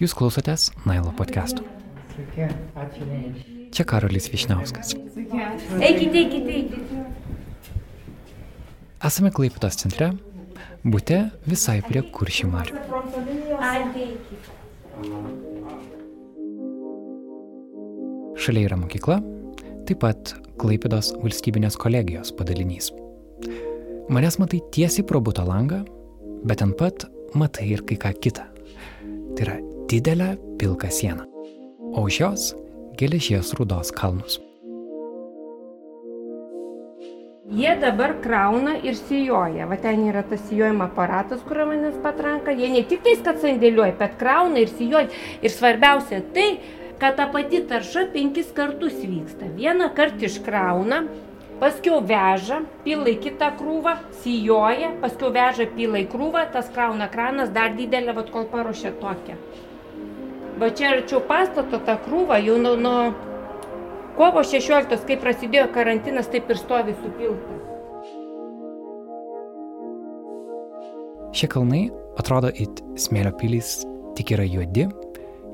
Jūs klausotės Nailo Jums. Čia Karolis Višniauskas. Eikite, eikite, eikite. Esame Klaipėdos centre, būte visai prie kuršių marių. Ateikite. Šalia yra mokykla, taip pat Klaipėdos valstybinės kolegijos padalinys. Manęs matai tiesiai pro būto langą, bet ten pat matai ir kai ką kitą. Tai yra didelė pilka siena, o už jos geležies rudos kalnus. Jie dabar krauna ir sijoja. Va ten yra tas sijojimo aparatas, kurio manęs patranka. Jie ne tik tais, kad sandėliuoja, bet krauna ir sijoja. Ir svarbiausia tai, kad ta pati tarša penkis kartus vyksta. Vieną kartą iškrauna, paskiau veža, pila į kitą krūvą, sijoja, paskiau veža, pila į krūvą, tas krauna kranas dar didelė, vad kol paruošia tokią. Va čia arčiau pastato ta krūva jau nuo, nuo kovo 16, kai prasidėjo karantinas, taip ir stovi supilta. Šie kalnai atrodo it smėlio pilys, tik yra juodi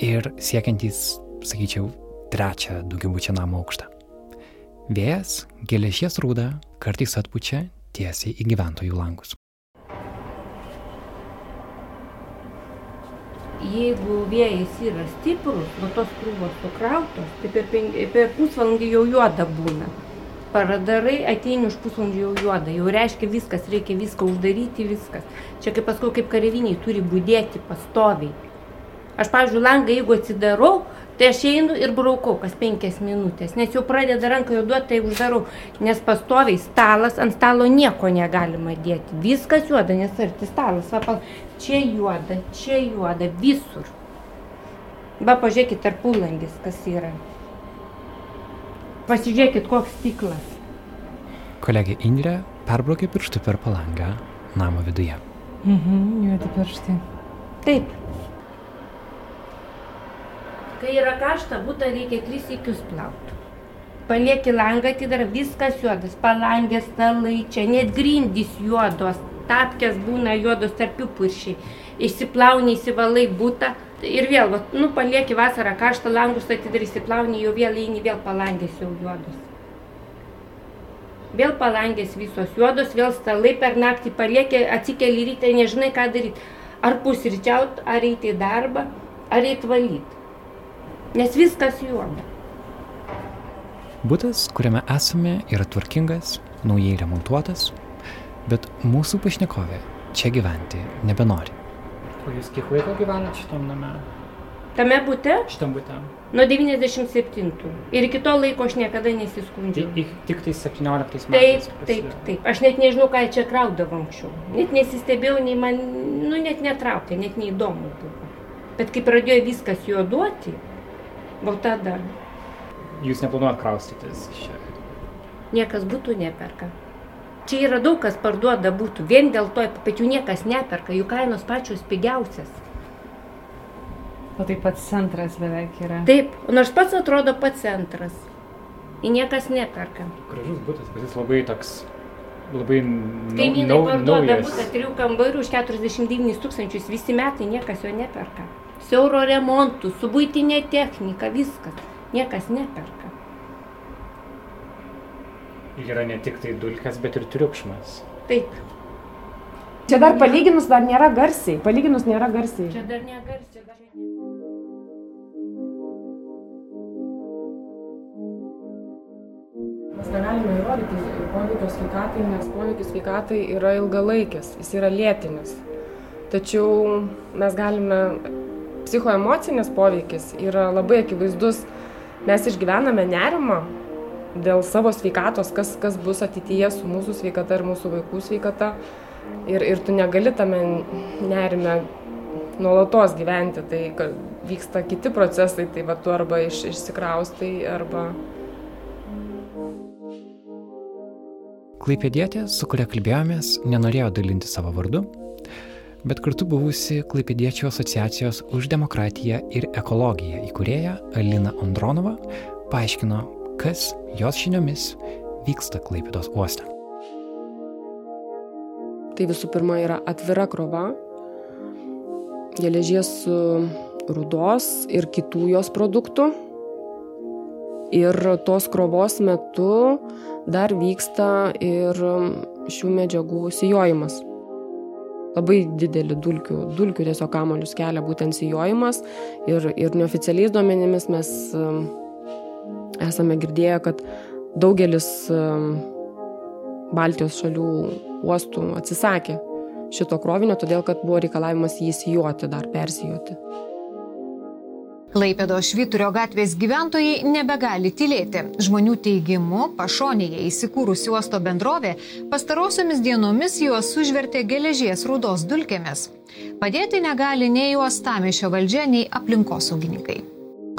ir siekiantys, sakyčiau, trečią daugiabučio namo aukštą. Vėjas geležies rūdą kartais atpučia tiesiai į gyventojų langus. Jeigu vėjas yra stiprus, nuo tos krūvos sukrautos, tai per, penk, per pusvalandį jau juoda būna. Paradarai ateini už pusvalandį jau juoda, jau reiškia viskas, reikia viską uždaryti, viskas. Čia kaip paskui, kaip kareviniai turi būdėti pastoviai. Aš, pavyzdžiui, langą jeigu atsidarau, tai aš einu ir braukau kas penkias minutės, nes jau pradeda ranką juoduoti, tai uždarau, nes pastoviai stalas, ant stalo nieko negalima dėti. Viskas juoda, nes arti stalas, va, čia juoda, čia juoda, visur. Va, pažiūrėkit, tarpulangis, kas yra. Pasižiūrėkit, koks stiklas. Kolegė Indrė perbraukė pirštų per palangą namo viduje. Mhm, juodi pirštai. Taip. Kai yra karšta, būtų reikia tris įkius plauti. Palieki langą, atidara viskas juodas, palangės, stalai, čia net grindys juodos, tapkės būna juodos tarpių puršiai. Išsiplauni, įsivalai būtą ir vėl, va, nu, palieki vasarą karštą langus, atidari, įsiplauni, jau vėl eini, vėl palangės jau juodos. Vėl palangės visos juodos, vėl stalai per naktį palieki, atsikeli ryte, nežinai ką daryti. Ar pusryčiaut, ar eiti į darbą, ar eiti valyti. Nes viskas juoda. Būtas, kuriame esame, yra tvarkingas, naujai remontuotas, bet mūsų pašnekovė čia gyventi nebenori. O Jūs kiek laiko gyvenat šitam name? Tame būte Šitam būte? nuo 97. Ir iki to laiko aš niekada nesiskundžiau. Tik, tik tai 17 metais. Taip, taip, prasidėjo. taip. Aš net nežinau, ką čia kraudavo anksčiau. Net nesistebėjau, nei man, nu, net netraukė, net neįdomu buvo. Bet kai pradėjo viskas juoduoti, gal tada Jūs neplanuojat kraustytis čia. niekas būtų neperka. Čia yra daug kas parduoda būtų, vien dėl to, bet jų niekas neperka, jų kainos pačios pigiausias. O taip pat centras beveik yra. Taip, nors pats atrodo pats centras. Į niekas neperka. Gražus būtas, bet jis labai toks, labai nau, Kaimynai parduoda naujas. būtą trijų kambarių už 49 tūkstančius, visi metai niekas jo neperka. Siauro remontų, su būtinė technika, viskas. Niekas neperka. Yra ne tik tai dulkes, bet ir triukšmas. Taip, Čia dar palyginus dar nėra garsiai. Palyginus nėra garsiai. čia dar negarsiai. Dar... Mes negalime įrodyti poveikio sveikatai, nes poveikis sveikatai yra ilgalaikis, jis yra lėtinis. Tačiau mes galime, psichoemocinis poveikis yra labai akivaizdus. Mes išgyvename nerimą dėl savo sveikatos, kas, kas bus ateityje su mūsų sveikata ir mūsų vaikų sveikata. Ir, ir tu negali tame nerime nuolatos gyventi, tai vyksta kiti procesai, tai va tu arba iš, išsikraustai, arba Klaipėdietė, su kuria kalbėjomės, nenorėjo dalinti savo vardu, bet kartu buvusi Klaipėdiečių asociacijos už demokratiją ir ekologiją įkūrėja Alina Andronova paaiškino, kas jos žiniomis vyksta Klaipėdos uoste. Tai visų pirma yra atvira krova. geležies rudos ir kitų jos produktų. Ir tos krovos metu dar vyksta ir šių medžiagų sijojimas. Labai didelį dulkių, dulkių tiesiog kamolius kelia būtent sijojimas ir, ir neoficialiais duomenimis mes esame girdėję, kad daugelis Baltijos šalių uostų atsisakė šito krovinio, todėl kad buvo reikalavimas jį įsijoti, dar persijoti. Laipėdo Švyturio gatvės gyventojai nebegali tylėti. Žmonių teigimu, pašonėje įsikūrusi uosto bendrovė pastarosiomis dienomis juos užvertė geležies rūdos dulkėmis. Padėti negali nei uostamešio valdžia, nei aplinkosaugininkai.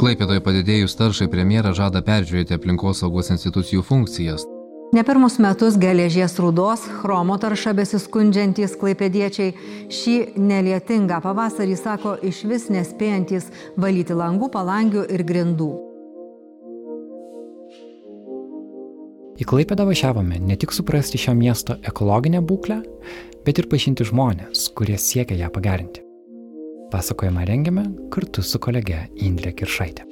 Klaipėdoje padidėjus taršai premjeras žada peržiūrėti aplinkosaugos institucijų funkcijas. Ne pirmus metus geležies rūdos, chromo tarša besiskundžiantys klaipėdiečiai šį nelietingą pavasarį sako iš vis nespėjantys valyti langų, palangių ir grindų. Į Klaipėdą važiavome ne tik suprasti šio miesto ekologinę būklę, bet ir pažinti žmonės, kurie siekia ją pagerinti. Pasakojimą rengiame kartu su kolege Indrė Kiršaitė.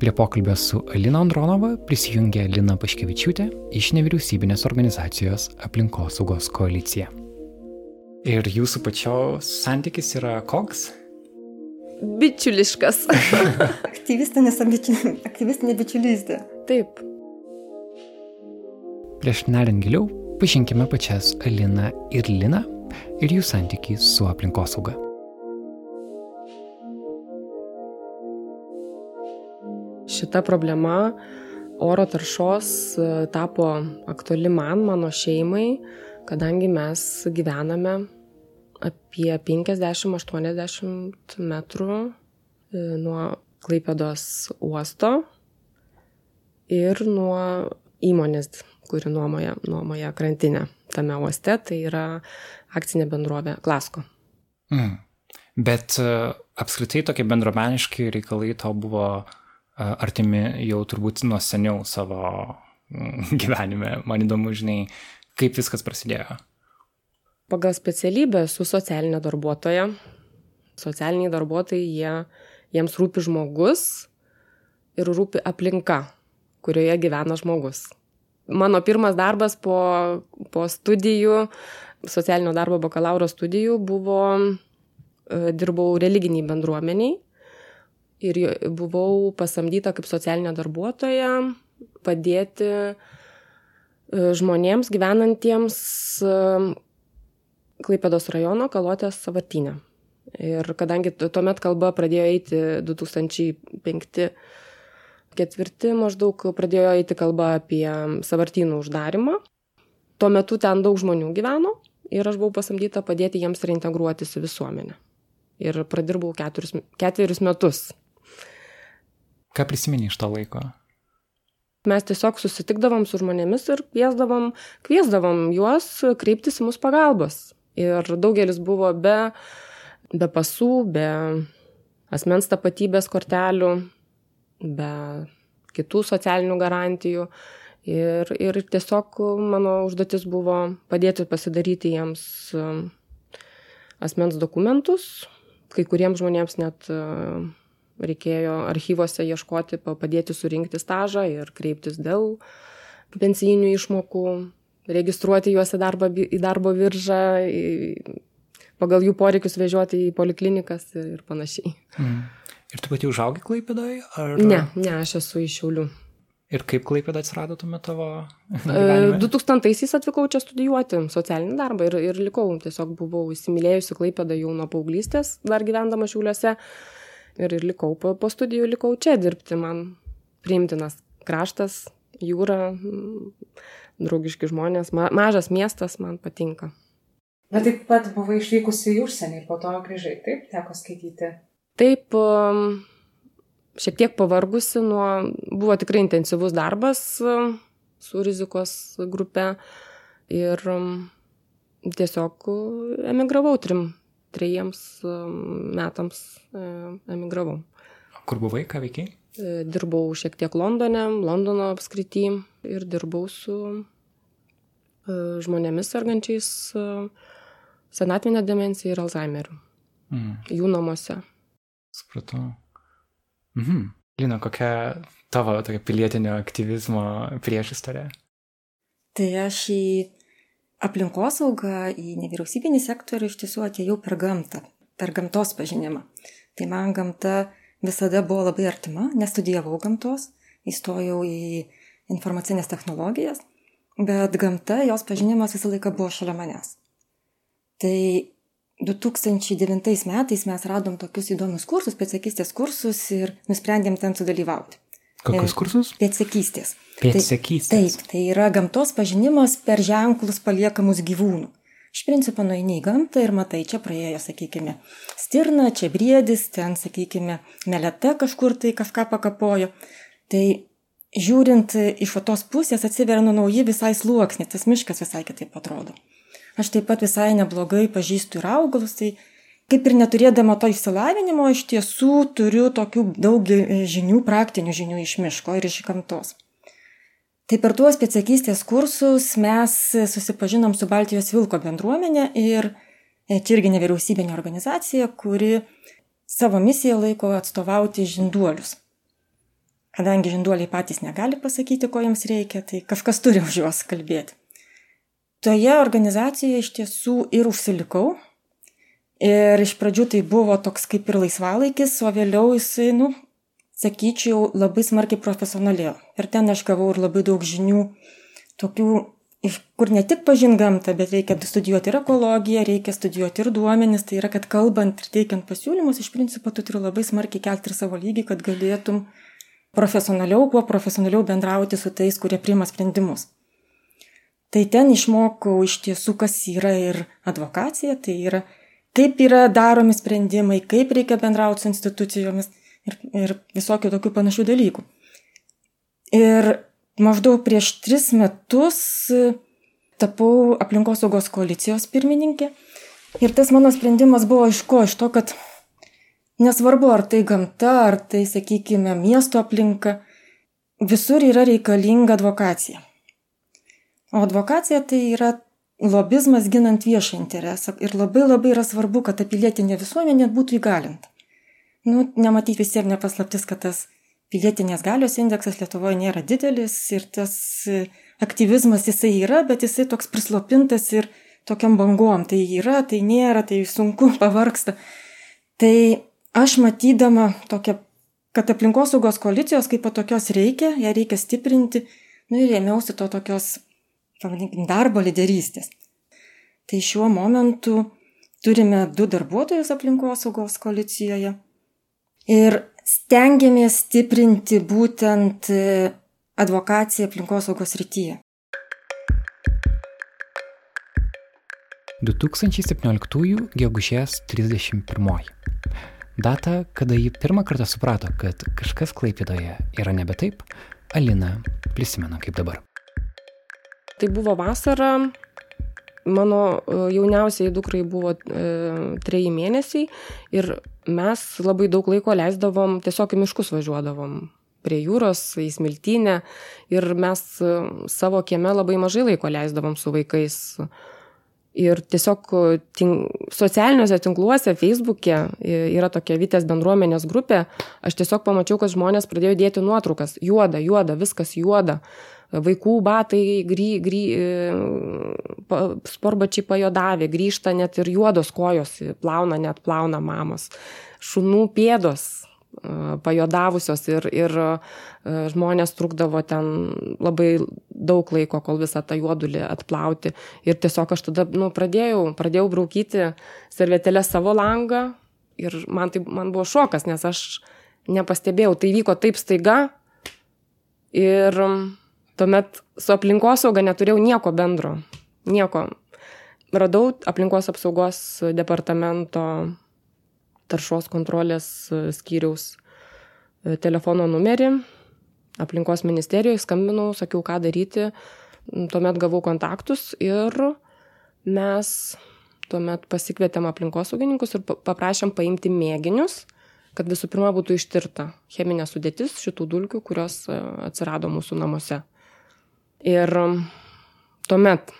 Prie pokalbio su Alina Andronova prisijungė Lina Paškevičiūtė iš nevyriausybinės organizacijos aplinkosaugos koalicija. Ir jūsų pačios santykis yra koks? Bičiuliškas. Aktyvistinė, aktyvistinė bičiulystė. Taip. Prieš nerint giliau, pažinkime pačias Aliną ir Liną ir jų santykį su aplinkosauga. Šita problema oro taršos e, tapo aktuali man, mano šeimai, kadangi mes gyvename apie 50-80 metrų e, nuo Klaipėdos uosto ir nuo įmonės, kuri nuomoja, nuomoja krantinę tame uoste, tai yra akcinė bendrovė Klasko. Mm. Bet uh, apskritai tokie bendromeniški reikalai tau buvo uh, artimi jau turbūt nuo seniau savo mm, gyvenime. Man įdomu, žinai, kaip viskas prasidėjo. Pagal specialybę su socialinė darbuotoja. Socialiniai darbuotojai, jie, jiems rūpi žmogus ir rūpi aplinka, kurioje gyvena žmogus. Mano pirmas darbas po, po studijų, socialinio darbo bakalauro studijų buvo, e, dirbau religiniai bendruomeniai ir buvau pasamdyta kaip socialinė darbuotoja padėti e, žmonėms gyvenantiems e, Klaipėdos rajono Kalotės savartinė. Ir kadangi tuomet kalba pradėjo eiti 2005 ketvirti maždaug pradėjo eiti kalba apie savartynų uždarimą. Tuo metu ten daug žmonių gyveno ir aš buvau pasamdyta padėti jiems reintegruotis į visuomenę. Ir pradirbau keturis, ketverius metus Ką prisimeni iš to laiko? Mes tiesiog susitikdavom su žmonėmis ir kviesdavom, kviesdavom juos kreiptis į mūsų pagalbos. Ir daugelis buvo be, be pasų, be asmens tapatybės kortelių, be kitų socialinių garantijų. Ir, ir tiesiog mano užduotis buvo padėti pasidaryti jiems um, asmens dokumentus, kai kuriems žmonėms net reikėjo archyvose ieškoti, padėti surinkti stažą ir kreiptis dėl pensijinių išmokų, registruoti juos į, darbą, į darbo viržą, į, pagal jų poreikius vežioti į poliklinikas ir, ir panašiai. Mm. Ir tu pati užaugai Klaipėdoje? Ar... Ne, ne, aš esu iš Šiaulių. Ir kaip Klaipėda atsirado tuo metu tavo? 2000-aisiais atvykau čia studijuoti socialinį darbą ir, ir likau. Tiesiog buvau įsimylėjusi Klaipėdą jau nuo paauglystės, dar gyvendama Šiauliuose ir, ir likau po, po studijų, likau čia dirbti. Man priimtinas kraštas, jūra, draugiški žmonės, ma, mažas miestas man patinka. Bet taip pat buvai išvykusi į užsienį ir po to grįžai, taip, teko skaityti. Taip, um, šiek tiek pavargusi nuo, buvo tikrai intensyvus darbas um, su rizikos grupe ir um, tiesiog emigravau trim trejiems um, metams e, emigravau. Kur buvai, ką veikiai? E, dirbau šiek tiek Londone, Londono apskrity ir dirbau su e, žmonėmis sergančiais senatvinę demenciją ir Alzheimeriu. Mm. jų namuose. Supratau. Mhm. Lina, kokia tavo tokia pilietinio aktyvizmo priešistorė? Tai aš į aplinkosaugą, į nevyriausybinį sektorių iš tiesų atėjau per gamtą, per gamtos pažinimą. Tai man gamta visada buvo labai artima, nestudijavau gamtos, įstojau į informacinės technologijas, bet gamta, jos pažinimas visą laiką buvo šalia manęs. Tai 2009 metais mes radom tokius įdomius kursus, pėdsekystės kursus ir nusprendėm ten sudalyvauti. Kokius kursus? Pėdsekystės. Pėdsekystės. Tai, taip, tai yra gamtos pažinimas per ženklus paliekamus gyvūnų. Iš principo nueini į gamtą ir matai, čia praėjo, sakykime, stirna, čia briedis, ten, sakykime, meleta kažkur tai kažką pakapojo. Tai žiūrint iš tos pusės atsiveria nu nauji visai sluoksniai, tas miškas visai kitaip atrodo. Aš taip pat visai neblogai pažįstu ir augalus, tai kaip ir neturėdama to išsilavinimo, iš tiesų turiu tokių daug žinių, praktinių žinių iš miško ir iš gamtos. Tai per tuos pėtsakystės kursus mes susipažinom su Baltijos Vilko bendruomenė ir čia irgi nevyriausybinė organizacija, kuri savo misiją laiko atstovauti žinduolius. Kadangi žinduoliai patys negali pasakyti, ko jiems reikia, tai kažkas turi už juos kalbėti. Toje organizacijoje iš tiesų ir užsilikau. Ir iš pradžių tai buvo toks kaip ir laisvalaikis, o vėliau jisai, nu, sakyčiau, labai smarkiai profesionalėjo. Ir ten aš gavau ir labai daug žinių, tokių, kur ne tik pažin gamtą, bet reikia studijuoti ir ekologiją, reikia studijuoti ir duomenis. Tai yra, kad kalbant ir teikiant pasiūlymus, iš principo tu turi labai smarkiai kelti ir savo lygį, kad galėtum profesionaliau, kuo profesionaliau bendrauti su tais, kurie priima sprendimus. Tai ten išmokau iš tiesų, kas yra ir advokacija, tai yra kaip yra daromi sprendimai, kaip reikia bendrauti su institucijomis ir, ir visokių tokių panašių dalykų. Ir maždaug prieš tris metus tapau aplinkosaugos koalicijos pirmininkė. Ir tas mano sprendimas buvo iš ko? Iš to, kad nesvarbu, ar tai gamta, ar tai, sakykime, miesto aplinka, visur yra reikalinga advokacija. O advokacija tai yra lobizmas ginant viešą interesą. Ir labai labai yra svarbu, kad ta pilietinė visuomenė būtų įgalinta nu, nematyt visiems nepaslaptis, kad tas pilietinės galios indeksas Lietuvoje nėra didelis ir tas e, aktyvizmas jisai yra, bet jisai toks prislopintas ir tokiam bangom. Tai yra, tai nėra, tai sunku, pavarksta. Tai aš matydama tokią, kad aplinkosaugos koalicijos kaip po tokios reikia, ją reikia stiprinti, nu ir ėmiausi to tokios, pavadinkim, darbo lyderystės. Tai šiuo momentu turime du darbuotojus aplinkosaugos koalicijoje Ir stengiamės stiprinti būtent e, advokaciją aplinkosaugos rytyje. 2017 gegužės 31. Data, kada ji pirmą kartą suprato, kad kažkas Klaipėdoje yra nebe taip, Alina prisimena kaip dabar. Tai buvo vasara, mano e, jauniausiai dukrai buvo e, treji mėnesiai. Ir mes labai daug laiko leisdavom, tiesiog į miškus važiuodavom. Prie jūros, į smiltynę. Ir mes e, savo kieme labai mažai laiko leisdavom su vaikais. Ir tiesiog tink, socialiniuose tinkluose, Facebook'e yra tokia Vitės bendruomenės grupė, aš tiesiog pamačiau, kad žmonės pradėjo dėti nuotraukas. Juoda, juoda, viskas juoda vaikų batai gry, gry, e, sporbačiai pajodavė, grįžta net ir juodos kojos, plauna net plauna mamos, šunų pėdos e, pajodavusios ir, ir e, žmonės trukdavo ten labai daug laiko, kol visą tą juodulį atplauti. Ir tiesiog aš tada nu, pradėjau, pradėjau braukyti servetėlę savo langą ir man, tai, man buvo šokas, nes aš nepastebėjau, tai vyko taip staiga ir Tuomet su aplinkosauga neturėjau nieko bendro. Nieko. Radau aplinkos apsaugos departamento taršos kontrolės skyriaus e, telefono numerį. Aplinkos ministerijoje skambinau, sakiau, ką daryti. Tuomet gavau kontaktus ir mes tuomet pasikvietėm aplinkosaugininkus ir paprašėm paimti mėginius, kad visų pirma būtų ištirta cheminė sudėtis šitų dulkių, kurios e, atsirado mūsų namuose. Ir um, tuomet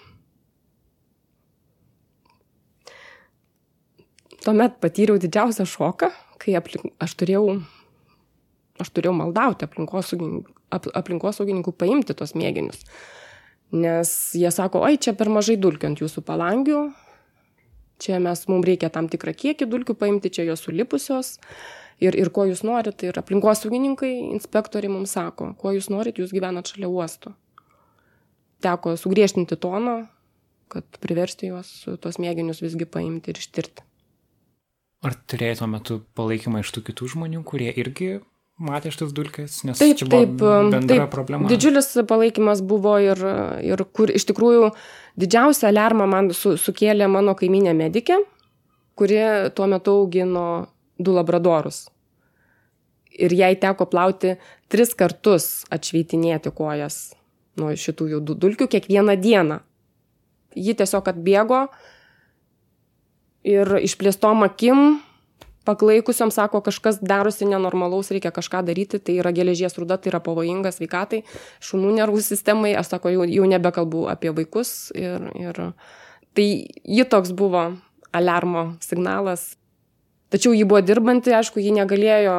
tuomet patyriau didžiausią šoką, kai aplink, aš turėjau, aš turėjau maldauti aplinkosaugininkų, ap, aplinkosaugininkų paimti tos mėginius. Nes jie sako, oi, čia per mažai dulkių ant jūsų palangių, čia mes, mums reikia tam tikrą kiekį dulkių paimti, čia jos sulipusios. Ir, ir ko jūs norit, ir aplinkosaugininkai, inspektoriai mums sako, ko jūs norit, jūs gyvenat šalia uosto. Teko sugriežtinti toną, kad priversti juos tuos mėginius visgi paimti ir ištirti. Ar turėjai tuo metu palaikymą iš tų kitų žmonių, kurie irgi matė šitas dulkes, nes taip, čia buvo taip, bendra taip, problema. Didžiulis palaikymas buvo ir, ir kur iš tikrųjų didžiausią alarmą man su, sukėlė mano kaiminė medikė, kuri tuo metu augino du labradorus. Ir jai teko plauti tris kartus atšveitinėti kojas nuo šitų jų dulkių kiekvieną dieną. Ji tiesiog atbėgo ir išplėstom akim paklaikusiam sako, kažkas darosi nenormalaus, reikia kažką daryti, tai yra geležies ruda, tai yra pavojinga sveikatai, šunų nervų sistemai, aš sako, jau, jau nebekalbu apie vaikus. Ir, ir tai ji toks buvo alarmo signalas Tačiau ji buvo dirbanti, aišku, ji negalėjo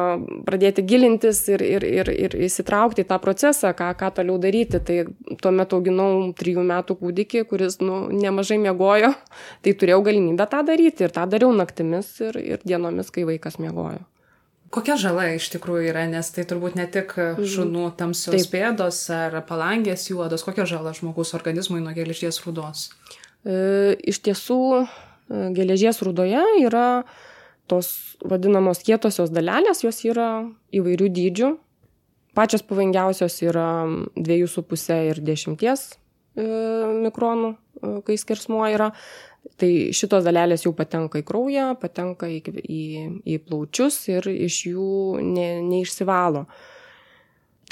pradėti gilintis ir, ir, ir, ir įsitraukti į tą procesą, ką, ką toliau daryti. Tai tuo metu auginau trijų metų kūdikį, kuris nu, nemažai mėgojo, tai turėjau galimybę tą daryti ir tą dariau naktimis ir, ir dienomis, kai vaikas mėgojo. Kokia žala iš tikrųjų yra, nes tai turbūt ne tik Mhm. šunų tamsios Taip. pėdos ar palangės juodos, kokia žala žmogus organizmui nuo geležies rūdos? E, iš tiesų, e, geležies rūdoje yra tos vadinamos kietosios dalelės, jos yra įvairių dydžių. Pačios pavojingiausios yra 2,5 ir 10 e, mikronų, e, kai skersmuo yra. Tai šitos dalelės jau patenka į kraują, patenka į, į, į plaučius ir iš jų ne, neišsivalo.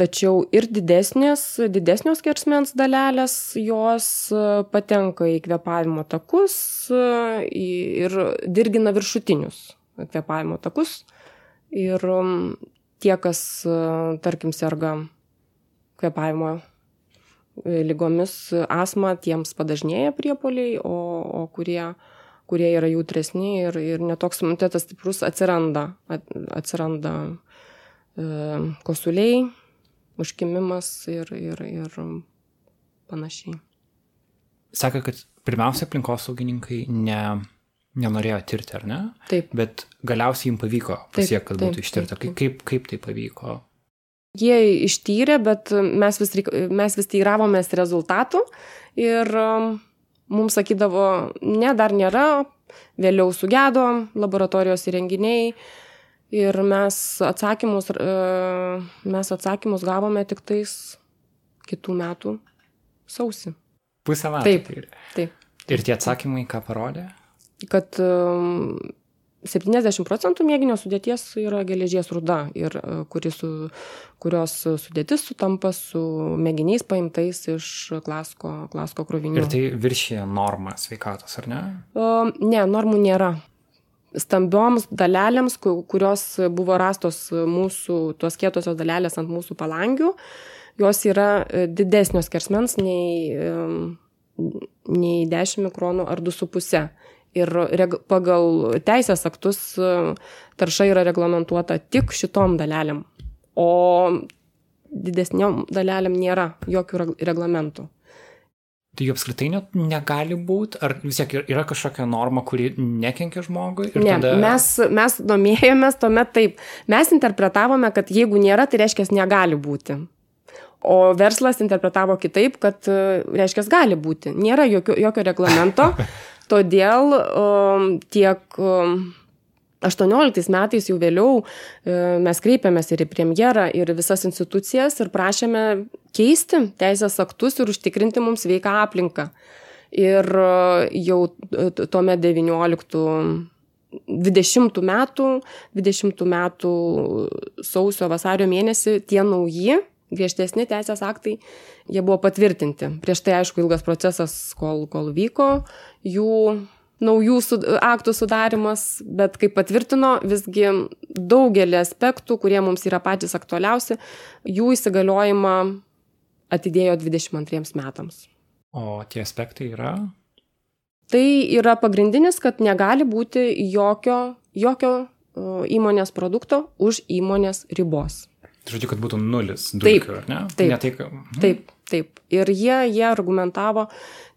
Tačiau ir didesnės, didesnios kersmens dalelės, jos e, patenka į kvepavimo takus ir dirgina viršutinius kvepavimo takus. Ir um, tie, kas, uh, tarkim, serga kvepavimo e, lygomis asma, tiems padažnėja priepoliai, o, o kurie, kurie yra jautresni ir, ir netoks imunitetas stiprus atsiranda, atsiranda e, kosuliai, užkimimas ir, ir, ir panašiai. Sako, kad pirmiausia aplinkosaugininkai ne nenorėjo tirti, ar ne? Taip. Bet galiausiai jums pavyko pasiekti, kad būtų ištirta. Kaip, kaip, kaip tai pavyko? Jie ištyrė, bet mes vis, mes vis teiravomės rezultatų ir um, mums sakydavo, ne, dar nėra, vėliau sugedo laboratorijos įrenginiai ir mes atsakymus, uh, mes atsakymus gavome tik tais kitų metų sausį. Pusę metų. Taip. Tai. taip. Ir tie atsakymai ką parodė? Kad 70 procentų mėginio sudėties yra geležies ruda, ir, kuri su, kurios sudėtis sutampa su mėginiais paimtais iš klasko, klasko krovinių. Ir tai viršė normą sveikatos, ar ne? Ne, normų nėra. Stambioms dalelėms, kurios buvo rastos mūsų, tuos kietosios dalelės ant mūsų palangių, jos yra didesnios kersmens nei, nei 10 mikronų ar 2,5 ir reg, pagal teisės aktus e, tarša yra reglamentuota tik šitom dalelėm, o didesniam dalelėm nėra jokių reglamentų. Tai jų apskritai net negali būti, ar vis tiek yra kažkokia norma, kuri nekenkia žmogui? Ne, tada... mes, mes domėjomės tuomet taip. Mes interpretavome, kad jeigu nėra, tai reiškia negali būti. O verslas interpretavo kitaip, kad e, reiškia gali būti. Nėra jokio, jokio reglamento. Todėl um, tiek 18 um, metais jau vėliau e, mes kreipėmės ir į premjerą, ir visas institucijas ir prašėme keisti teisės aktus ir užtikrinti mums sveiką aplinką. Ir e, jau tuomet 19 20 metų, 20 metų sausio vasario mėnesį tie nauji griežtesni teisės aktai, jie buvo patvirtinti. Prieš tai, aišku, ilgas procesas, kol, kol vyko jų naujų su, aktų sudarimas, bet kaip patvirtino, visgi daugelį aspektų, kurie mums yra patys aktualiausi, jų įsigaliojimą atidėjo 22 metams. O tie aspektai yra? Tai yra pagrindinis, kad negali būti jokio, jokio įmonės produkto už įmonės ribos. Žodžiu, kad būtų nulis dulkių, ar ne? Taip, ne tai, ka... mhm. taip, taip. Ir jie, jie argumentavo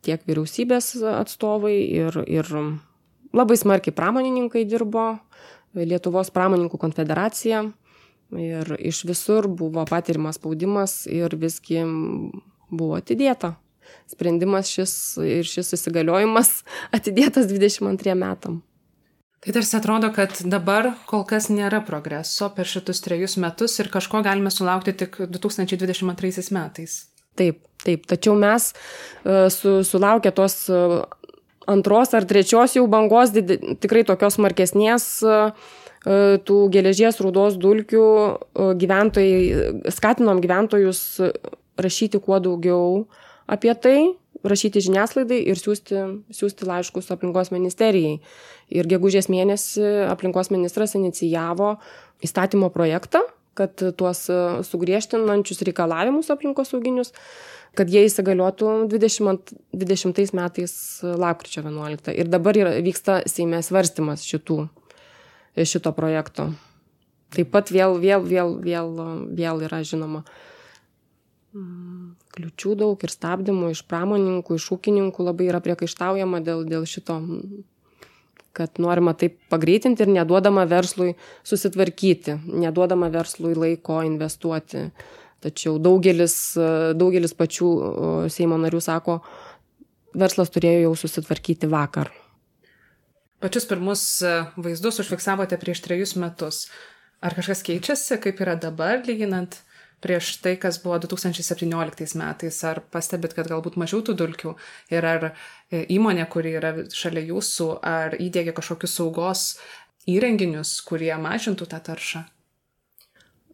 tiek vyriausybės atstovai ir, ir labai smarkiai pramonininkai dirbo, Lietuvos pramoninkų konfederacija ir iš visur buvo patirimas spaudimas ir visgi buvo atidėta. Sprendimas šis ir šis įsigaliojimas atidėtas 22 metam. Tai tarsi atrodo, kad dabar kol kas nėra progreso per šitus trejus metus ir kažko galime sulaukti tik 2022 metais. Taip, taip. Tačiau mes uh, su, sulaukę tos uh, antros ar trečios jau bangos, did, tikrai tokios markesnės uh, tų geležies rūdos dulkių gyventojai, skatinom gyventojus rašyti kuo daugiau apie tai, rašyti žiniasklaidai ir siūsti, siūsti laiškus aplinkos ministerijai. Ir gegužės mėnesį aplinkos ministras inicijavo įstatymo projektą, kad tuos sugriežtinančius reikalavimus aplinkosauginius, kad jie įsigaliotų 20, 20 metais lapkričio 11. Ir dabar yra, vyksta Seime svarstymas šitų, šito projekto. Taip pat vėl, vėl, vėl, vėl, vėl yra žinoma kliučių daug ir stabdymų iš pramonininkų, iš ūkininkų labai yra priekaištaujama dėl, dėl šito, kad norima taip pagreitinti ir neduodama verslui susitvarkyti, neduodama verslui laiko investuoti. Tačiau daugelis, daugelis pačių Seimo narių sako, verslas turėjo jau susitvarkyti vakar. Pačius pirmus vaizdus užfiksavote prieš trejus metus. Ar kažkas keičiasi, kaip yra dabar, lyginant prieš tai, kas buvo 2017 metais? Ar pastebit, kad galbūt mažiau tų dulkių? Ir ar e, įmonė, kuri yra šalia jūsų, ar įdėgia kažkokius saugos įrenginius, kurie mažintų tą taršą?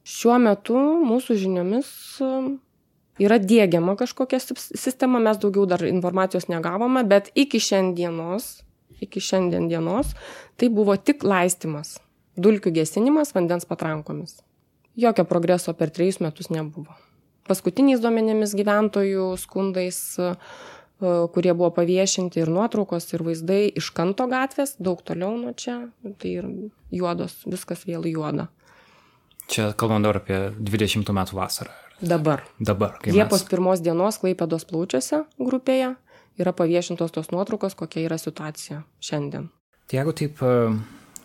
Šiuo metu mūsų žiniomis e, yra dėgiama kažkokia sistema, mes daugiau dar informacijos negavome, bet iki šiandienos, iki šiandien dienos, tai buvo tik laistimas, dulkių gesinimas vandens patrankomis jokio progreso per trejus metus nebuvo. Paskutiniais duomenėmis gyventojų skundais, e, kurie buvo paviešinti ir nuotraukos, ir vaizdai iš kanto gatvės, daug toliau nuo čia, tai ir juodos, viskas vėl juoda. Čia kalbant dabar apie 20 metų vasarą. Dabar. Dabar. Liepos mes... pirmos dienos Klaipėdos plaučiuose grupėje yra paviešintos tos nuotraukos, kokia yra situacija šiandien. Tai jeigu taip e,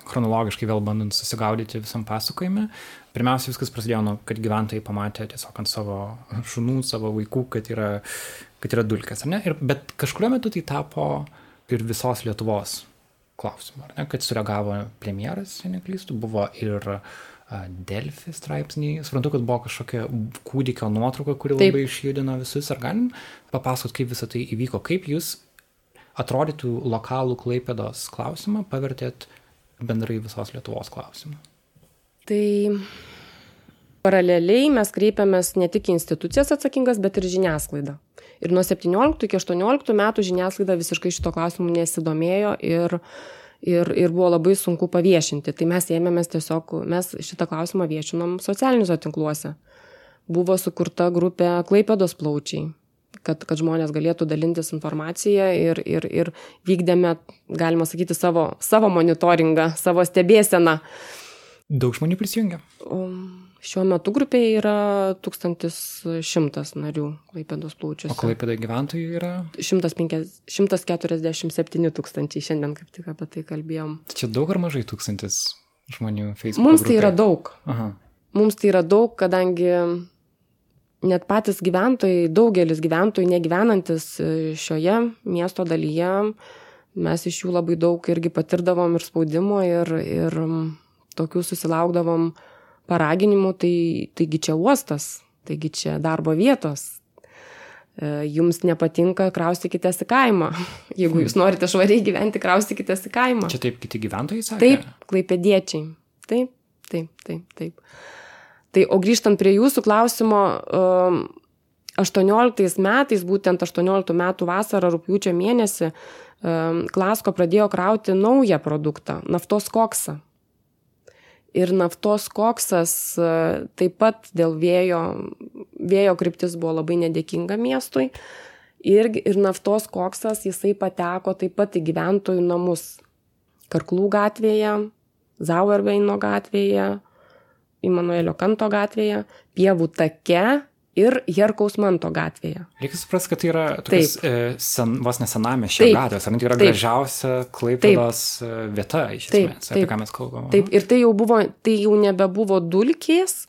chronologiškai vėl bandant susigaudyti visam pasakojime. Pirmiausia, viskas prasidėjo nuo, kad gyventojai pamatė tiesiog ant savo šunų, savo vaikų, kad yra, kad yra dulkės, ar ne? Ir, bet kažkurio metu tai tapo ir visos Lietuvos klausimu, ar ne? Kad sureagavo premjeras, jei neklystu, buvo ir Delfi straipsniai. Suprantu, kad buvo kažkokia kūdikio nuotrauka, kuri Taip. labai išjudino visus. Ar galim papasakot, kaip visą tai įvyko? Kaip jūs atrodytų lokalų klaipėdos klausimą pavertėt bendrai visos Lietuvos klausimų? Tai paraleliai mes kreipiamės ne tik į institucijas atsakingas, bet ir žiniasklaidą. Ir nuo 17 iki 18 metų žiniasklaida visiškai šito klausimu nesidomėjo ir, ir, ir buvo labai sunku paviešinti. Tai mes ėmėmės tiesiog, mes šitą klausimą viešinom socialiniuose tinkluose. Buvo sukurta grupė Klaipėdos plaučiai kad, kad žmonės galėtų dalintis informaciją ir, ir, ir vykdėme, galima sakyti, savo, savo monitoringą, savo stebėseną. Daug žmonių prisijungia. Šiuo metu grupėje yra 1100 narių Klaipėdos plaučiuose. O Klaipėdoje gyventojų yra? 150, 147 tūkstančiai, šiandien kaip tik apie tai kalbėjom. Tai čia daug ar mažai tūkstantis žmonių Facebook? Mums tai yra daug. Aha. Mums tai yra daug, kadangi net patys gyventojai, daugelis gyventojų negyvenantis e, šioje miesto dalyje, mes iš jų labai daug irgi patirdavom ir spaudimo ir, ir tokių susilaukdavom paraginimų, tai, taigi čia uostas, taigi čia darbo vietos. E, jums nepatinka, kraustykitės į kaimą. Jeigu jūs norite švariai gyventi, kraustykitės į kaimą. Čia taip kiti gyventojai sakė? Taip, klaipėdiečiai. Taip, taip, taip, taip. Tai o grįžtant prie jūsų klausimo, 18 um, metais, būtent 18 metų vasarą, rūpjūčio mėnesį, um, Klasko pradėjo krauti naują produktą - naftos koksą. Ir naftos koksas uh, taip pat dėl vėjo, vėjo kryptis buvo labai nedėkinga miestui. Ir, ir naftos koksas jisai pateko taip pat į gyventojų namus. Karklų gatvėje, Zauerveino gatvėje, Imanuelio Kanto gatvėje, Pievų take ir Herkaus Manto gatvėje. Reikia suprasti, kad tai yra tokias, e, sen, vos nesename šie gatvės, ar tai yra taip. gražiausia Klaipėdos. E, vieta, iš esmės, taip, apie ką mes kalbame. Taip, ir tai jau, buvo, tai jau nebebuvo dulkės,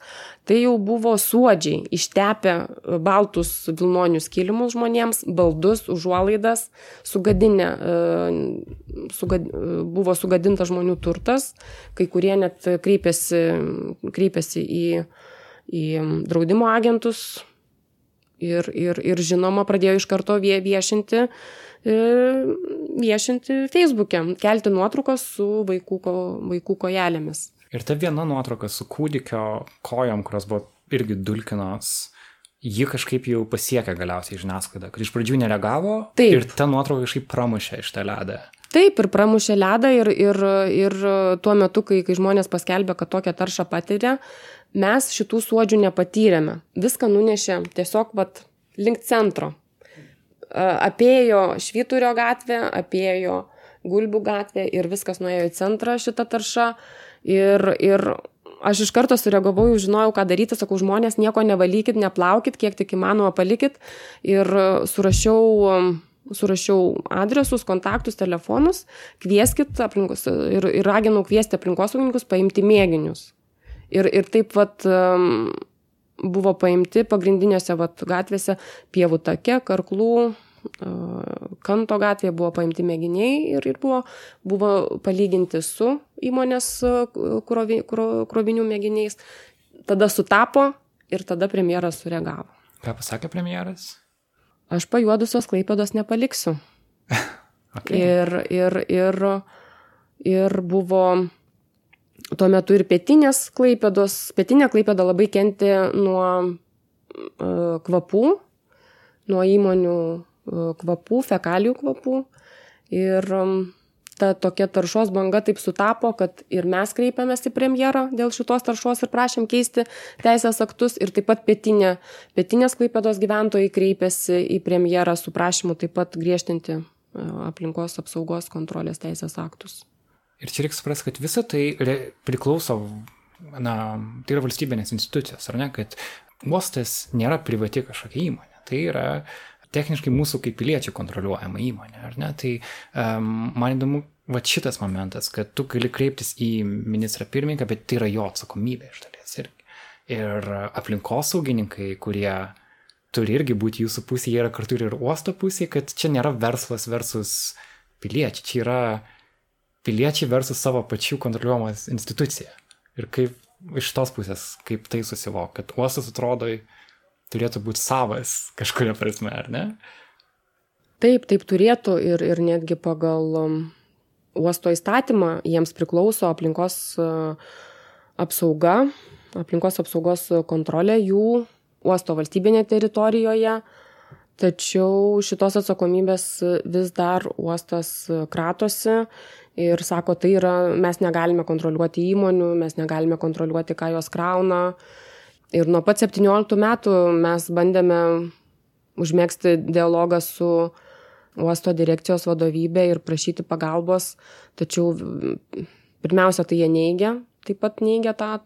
tai jau buvo suodžiai, ištepę baltus vilnonius kilimus žmonėms, baldus, užuolaidas, sugadinę, e, sugad, buvo sugadintas žmonių turtas, kai kurie net kreipėsi, kreipėsi į į draudimo agentus ir, ir, ir žinoma pradėjo iš karto viešinti, e, viešinti Facebook'e, kelti nuotraukas su vaikų, ko, vaikų kojelėmis. Ir ta viena nuotrauka su kūdikio kojom, kurios buvo irgi dulkinos, ji kažkaip jau pasiekė galiausiai žiniasklaidą, kad iš pradžių nereagavo Taip. ir ta nuotrauka kažkaip pramušė iš tą ledą. Taip, ir pramušė ledą ir, ir, ir tuo metu, kai, kai žmonės paskelbė, kad tokią taršą patiria, mes šitų suodžių nepatyrėme. Viską nunešė tiesiog vat, link centro. Apėjo Švyturio gatvę, apėjo Gulbių gatvę ir viskas nuėjo į centrą šitą taršą. Ir, ir aš iš karto sureagavau, jau žinojau, ką daryti, sakau, žmonės nieko nevalykit, neplaukit, kiek tik įmanoma palikit. Ir surašiau surašiau adresus, kontaktus, telefonus, kvieskit aplinkos ir, ir raginau kviesti aplinkosaugininkus paimti mėginius. Ir, ir taip vat um, buvo paimti pagrindinėse vat gatvėse pievų take, karklų, uh, kanto gatvėje buvo paimti mėginiai ir, ir buvo, buvo palyginti su įmonės uh, krovi, kro, krovinių mėginiais. Tada sutapo ir tada premjeras sureagavo. Ką pasakė premjeras? Aš pajuodusios klaipėdos nepaliksiu. okay. Ir, ir, ir, ir buvo tuo metu ir pietinės klaipėdos, pietinė klaipėda labai kentė nuo uh, kvapų, nuo įmonių uh, kvapų, fekalijų kvapų. Ir um, ta tokia taršos banga taip sutapo, kad ir mes kreipėmės į premjerą dėl šitos taršos ir prašėm keisti teisės aktus ir taip pat pietinė, pietinės klaipėdos gyventojai kreipėsi į premjerą su prašymu taip pat griežtinti aplinkos apsaugos kontrolės teisės aktus. Ir čia reikia suprasti, kad visa tai priklauso, na, tai yra valstybinės institucijos, ar ne, kad uostas nėra privati kažkokia įmonė. Tai yra techniškai mūsų kaip piliečių kontroliuojama įmonė, ar ne? Tai um, man įdomu, va šitas momentas, kad tu gali kreiptis į ministrą pirmininką, bet tai yra jo atsakomybė iš dalies irgi. Ir aplinkosaugininkai, kurie turi irgi būti jūsų pusėje, yra kartu ir uosto pusėje, kad čia nėra verslas versus piliečiai, čia yra piliečiai versus savo pačių kontroliuojamas institucija. Ir kaip iš tos pusės, kaip tai susivok, kad uostas atrodo turėtų būti savas kažkuria prasme, ar ne? Taip, taip turėtų ir, ir netgi pagal um, uosto įstatymą jiems priklauso aplinkos uh, apsauga, aplinkos apsaugos kontrolė jų uosto valstybinė teritorijoje, tačiau šitos atsakomybės vis dar uostas kratosi ir sako, tai yra, mes negalime kontroliuoti įmonių, mes negalime kontroliuoti, ką jos krauna. Ir nuo pat 17 metų mes bandėme užmėgsti dialogą su uosto direkcijos vadovybė ir prašyti pagalbos, tačiau pirmiausia, tai jie neigia, taip pat neigia tą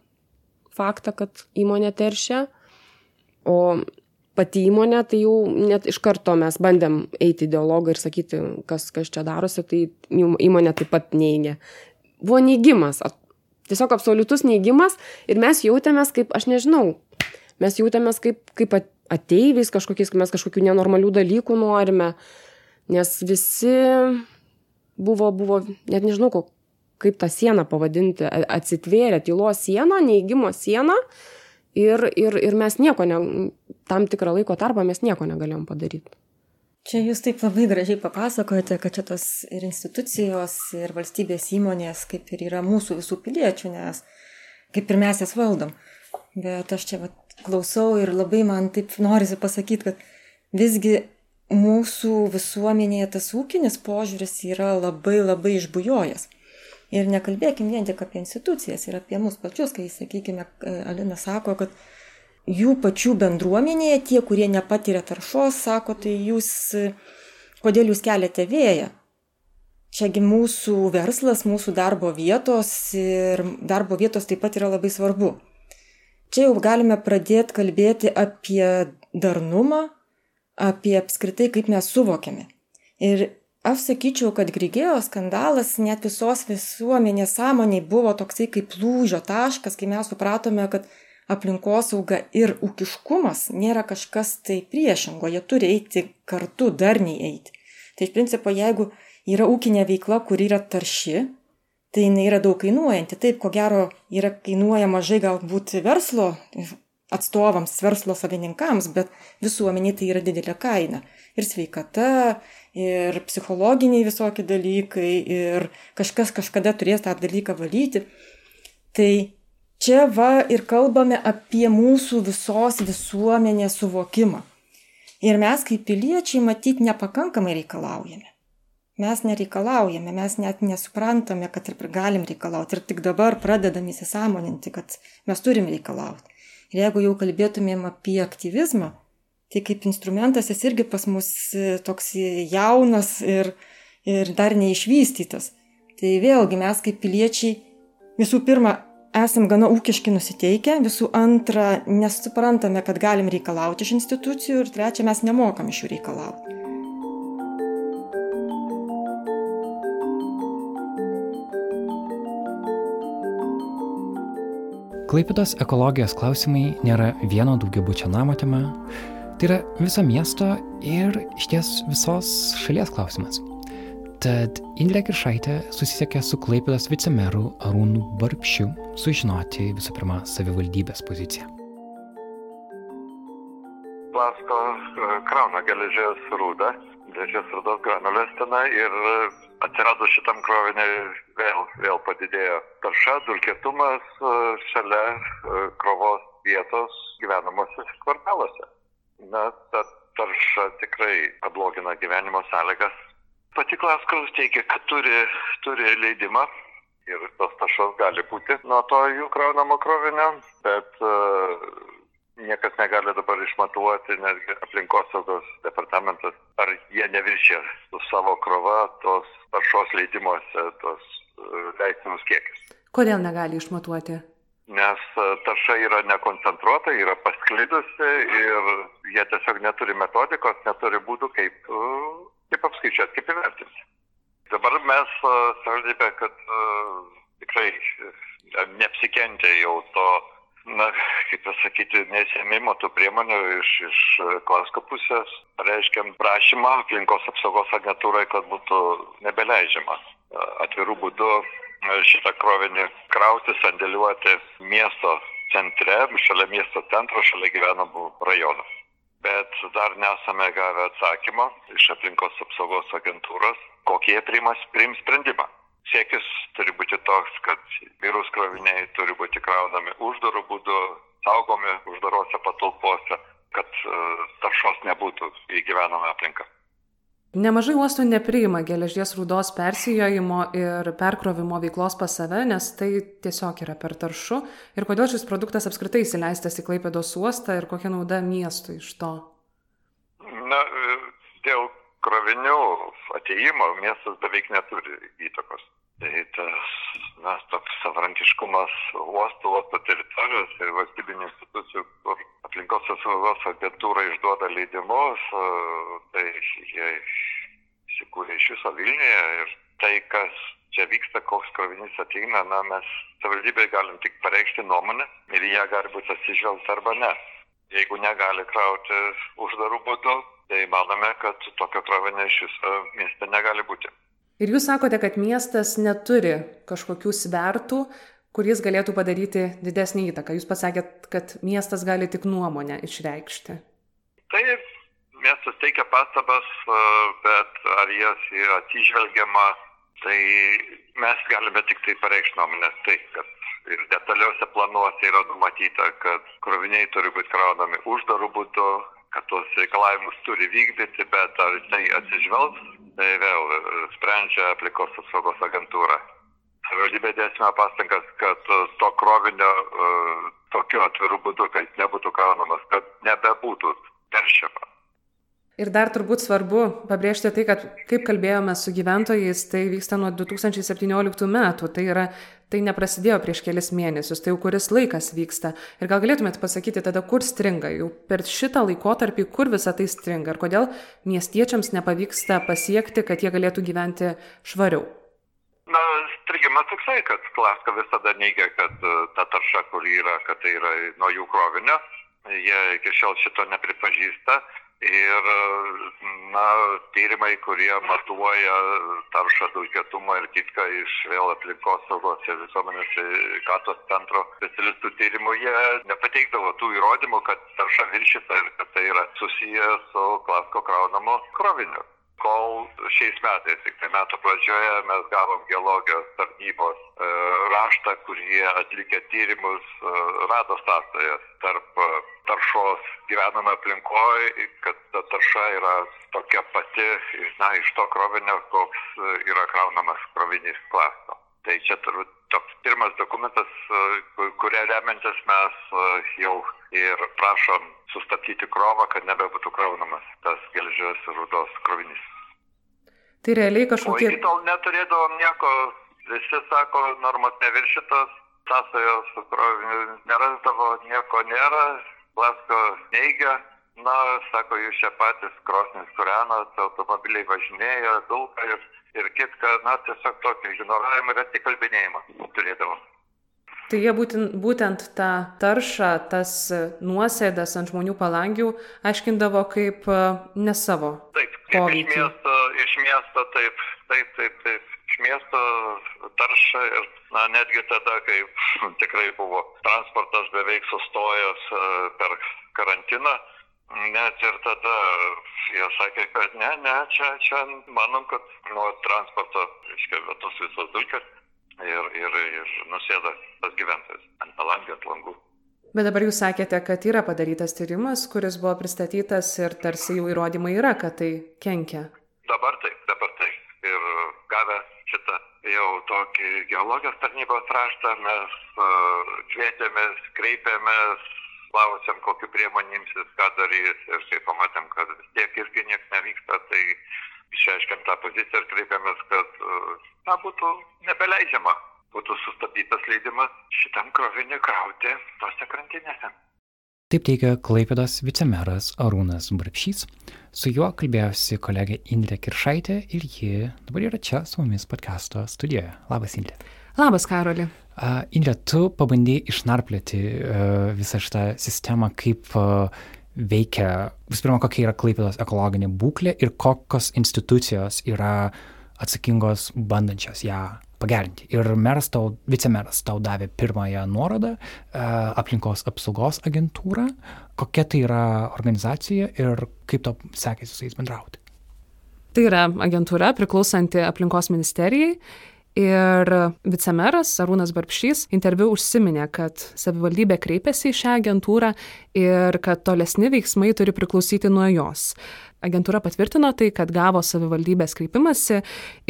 faktą, kad įmonė teršia. O pati įmonė, tai jau net iš karto mes bandėm eiti į dialogą ir sakyti, kas, kas čia darosi, tai įmonė taip pat neigia. Buvo neigimas, tiesiog absoliutus neigimas ir mes jautėmės kaip, aš nežinau, mes jautėmės kaip, kaip ateiviais kažkokiais, mes kažkokių nenormalių dalykų norime, nes visi buvo, buvo net nežinau, kaip tą sieną pavadinti, atsitvėrė tylos sieną, neigimo sieną ir, ir, ir mes nieko, ne, tam tikrą laiko tarpą mes nieko negalėjom padaryti. Čia jūs taip labai gražiai papasakojate, kad čia tos ir institucijos, ir valstybės įmonės kaip ir yra mūsų visų piliečių, nes kaip ir mes jas valdom. Bet aš čia vat, klausau ir labai man taip norisi pasakyti, kad visgi mūsų visuomenėje tas ūkinis požiūris yra labai labai išbujojęs. Ir nekalbėkim vien tik apie institucijas ir apie mus pačius, kai, sakykime, Alina sako, kad jų pačių bendruomenėje, tie, kurie nepatiria taršos, sako, tai jūs, kodėl jūs keliate vėją? Čiagi mūsų verslas, mūsų darbo vietos ir darbo vietos taip pat yra labai svarbu. Čia jau galime pradėti kalbėti apie darnumą, apie apskritai, kaip mes suvokiame. Ir aš sakyčiau, kad Grigėjo skandalas net visos visuomenės sąmoniai buvo toksai kaip lūžio taškas, kai mes supratome, kad aplinkosauga ir ūkiškumas nėra kažkas tai priešingo, jie turi eiti kartu, darniai eiti. Tai iš principo, jeigu yra ūkinė veikla, kur yra tarši, tai jinai yra daug kainuojanti. Taip, ko gero, yra kainuoja mažai galbūt verslo atstovams, verslo savininkams, bet visuomeniai tai yra didelė kaina. Ir sveikata, ir psichologiniai visokie dalykai, ir kažkas kažkada turės tą dalyką valyti. Tai čia va ir kalbame apie mūsų visos visuomenės suvokimą. Ir mes kaip piliečiai matyt nepakankamai reikalaujame mes nereikalaujame, mes net nesuprantame, kad ir galim reikalauti. Ir tik dabar pradedam įsisamoninti, kad mes turim reikalauti. Ir jeigu jau kalbėtumėm apie aktyvizmą, tai kaip instrumentas jis irgi pas mus e, toks jaunas ir, ir dar neišvystytas. Tai vėlgi mes kaip piliečiai visų pirma esam gana ūkiškai nusiteikę, visų antra nesuprantame, kad galim reikalauti iš institucijų ir trečia mes nemokam iš jų reikalauti. Klaipidos ekologijos klausimai nėra vieno daugiabučio namo tema, tai yra viso miesto ir išties visos šalies klausimas. Tad Indrė Kiršaitė susisiekė su Klaipidos vicemeru Arūnu Barpšiu sužinoti visų pirma savivaldybės poziciją. Plasto e, krauna geležies rūdą, geležies rūdos granulės tenai ir atsiradus šitam kroviniui vėl, vėl padidėjo tarša, dulkėtumas e, šalia e, krovos vietos gyvenamosios kvartaluose. Na, ta tarša tikrai pablogina gyvenimo sąlygas. Pati Klaskaus teigia, kad turi, turi leidimą ir tos taršos gali būti nuo to jų kraunamo krovinio, bet uh, niekas negali dabar išmatuoti, netgi aplinkosaugos departamentas, ar jie neviršė su savo krova tos taršos leidimuose tos e, leistinus kiekius. Kodėl negali išmatuoti? Nes e, tarša yra nekoncentruota, yra pasklidusi ir jie tiesiog neturi metodikos, neturi būdų, kaip, e, kaip apskaičiuoti, kaip įvertinti. Dabar mes savivaldybė, kad uh, tikrai neapsikentė jau to na, kaip pasakyti, nesėmimo tų priemonių iš, iš Klasko pusės. Reiškiam prašymą aplinkos apsaugos agentūrai, kad būtų nebeleidžiama atvirų būdų šitą krovinį krauti, sandėliuoti miesto centre, šalia miesto centro, šalia gyvenamų rajonų. Bet dar nesame gavę atsakymą iš aplinkos apsaugos agentūros, kokie jie priims sprendimą siekis turi būti toks, kad mirus kroviniai turi būti kraunami uždarų būdų, saugomi uždarose patalpose, kad e, taršos nebūtų į gyvenamą aplinką. Nemažai uostų nepriima geležies rūdos persijojimo ir perkrovimo veiklos pas save, nes tai tiesiog yra per taršu. Ir kodėl šis produktas apskritai įsileistas į Klaipėdos uostą ir kokia nauda miestui iš to? Na, dėl krovinių ateimo miestas beveik neturi įtakos. Tai tas, na, toks savarankiškumas uostų, uosto teritorijos ir valstybinių institucijų, kur aplinkos apsaugos agentūra išduoda leidimus, tai jie įsikūrė iš viso Vilniuje ir tai, kas čia vyksta, koks krovinys ateina, na, mes savivaldybėje galim tik pareikšti nuomonę ir ją gali būti atsižvelgta arba ne. Jeigu negali krauti uždarų būdų, tai manome, kad tokio krovinio iš viso mieste negali būti. Ir jūs sakote, kad miestas neturi kažkokių svertų, kuris galėtų padaryti didesnį įtaką. Jūs pasakėt, kad miestas gali tik nuomonę išreikšti. Taip, miestas teikia pastabas, bet ar jas yra atsižvelgiama, tai mes galime tik tai pareikšti nuomonės. Tai, kad ir detaliuose planuose yra numatyta, kad kroviniai turi būti kraunami uždarų būdų, kad tuos reikalavimus turi vykdyti, bet ar tai atsižvelgs, tai vėl e, sprendžia aplinkos apsaugos agentūra. Savivaldybė dėsime pastangas, kad to krovinio uh, tokiu atviru būdu, kad nebūtų kraunamas, kad nebebūtų teršiama. Ir dar turbūt svarbu pabrėžti tai, kad kaip kalbėjome su gyventojais, tai vyksta nuo 2017 metų. Tai, yra, tai neprasidėjo prieš kelis mėnesius, tai jau kuris laikas vyksta. Ir gal galėtumėt pasakyti tada, kur stringa, jau per šitą laikotarpį, kur visa tai stringa ir kodėl miestiečiams nepavyksta pasiekti, kad jie galėtų gyventi švariau. Na, strigimas toksai, kad Klaska visada neigia, kad uh, ta tarša, kur yra, kad tai yra nuo jų krovinio. Jie iki šiol šito nepripažįsta ir na tyrimai kurie matuoja taršą dulkėtumą ir kitką iš vėl aplinkosaugos ir visuomenės sveikatos centro specialistų tyrimų jie nepateikdavo tų įrodymų kad tarša viršyta ir kad tai yra susiję su klasko kraunamu kroviniu kol šiais metais tiktai metų pradžioje mes gavom geologijos tarnybos e, raštą kur jie atlikę tyrimus e, rado sąsajas tarp e, taršos gyvenamoj aplinkoj kad ta tarša yra tokia pati na iš to krovinio koks yra kraunamas krovinys klasto tai čia turbūt toks pirmas dokumentas kuria remiantis mes jau ir prašom sustabdyti krovą, kad nebebūtų kraunamas tas geležies rūdos krovinys. Tai realiai kažkokie... O iki tol neturėdavom nieko, visi sako, normos neviršytos, sąsajos su kroviniu nerasdavo, nieko nėra, Lasko neigia, na, sako, jūs čia patys krosnis kūrenat, automobiliai važinėja, dulka ir, ir kitka, na, tiesiog tokį ignoravimą ir atsikalbinėjimą turėdavom. Tai jie būtent, būtent tą taršą, tas nuosėdas ant žmonių palangių aiškindavo kaip e, ne savo. Taip, iš miesto, iš miesto, taip, taip, taip, taip, iš miesto taršą ir na, netgi tada, kai tikrai buvo transportas beveik sustojęs e, per karantiną, net ir tada jie sakė, kad ne, ne, čia, čia manom, kad nuo transporto, reiškia, tos visos dulkės ir, ir, ir nusėda pas gyventojus ant palangių, ant langų. Bet dabar jūs sakėte, kad yra padarytas tyrimas, kuris buvo pristatytas ir tarsi jau įrodymai yra, kad tai kenkia. Dabar taip, dabar taip. Ir gavę šitą jau tokį geologijos tarnybos raštą mes uh, kvietėmės, kreipėmės, klausėm, kokiu priemonė imsis, ką darys ir kai pamatėm, kad vis tiek irgi niekas nevyksta, tai išreiškėm tą poziciją ir kreipėmės, kad na, būtų nebeleidžiama, būtų sustabdytas leidimas šitam kroviniui krauti tose krantinėse. Taip teigia Klaipėdos vicemeras Arūnas Brapšys. Su juo kalbėjosi kolegė Indrė Kiršaitė ir ji dabar yra čia su mumis podcasto studijoje. Labas, Indrė. Labas, Karoli. Indrė, tu pabandėjai išnarplėti uh, visą šitą sistemą, kaip uh, veikia, visų pirma, kokia yra Klaipėdos ekologinė būklė ir kokios institucijos yra atsakingos bandančios ją pagerinti. Ir meras tau, vicemeras tau davė pirmąją nuorodą, e, aplinkos apsaugos agentūrą, kokia tai yra organizacija ir kaip to sekėsi su jais bendrauti. Tai yra agentūra priklausanti aplinkos ministerijai Ir vicemeras Arūnas Barbšys interviu užsiminė, kad savivaldybė kreipėsi į šią agentūrą ir kad tolesni veiksmai turi priklausyti nuo jos. Agentūra patvirtino tai, kad gavo savivaldybės kreipimąsi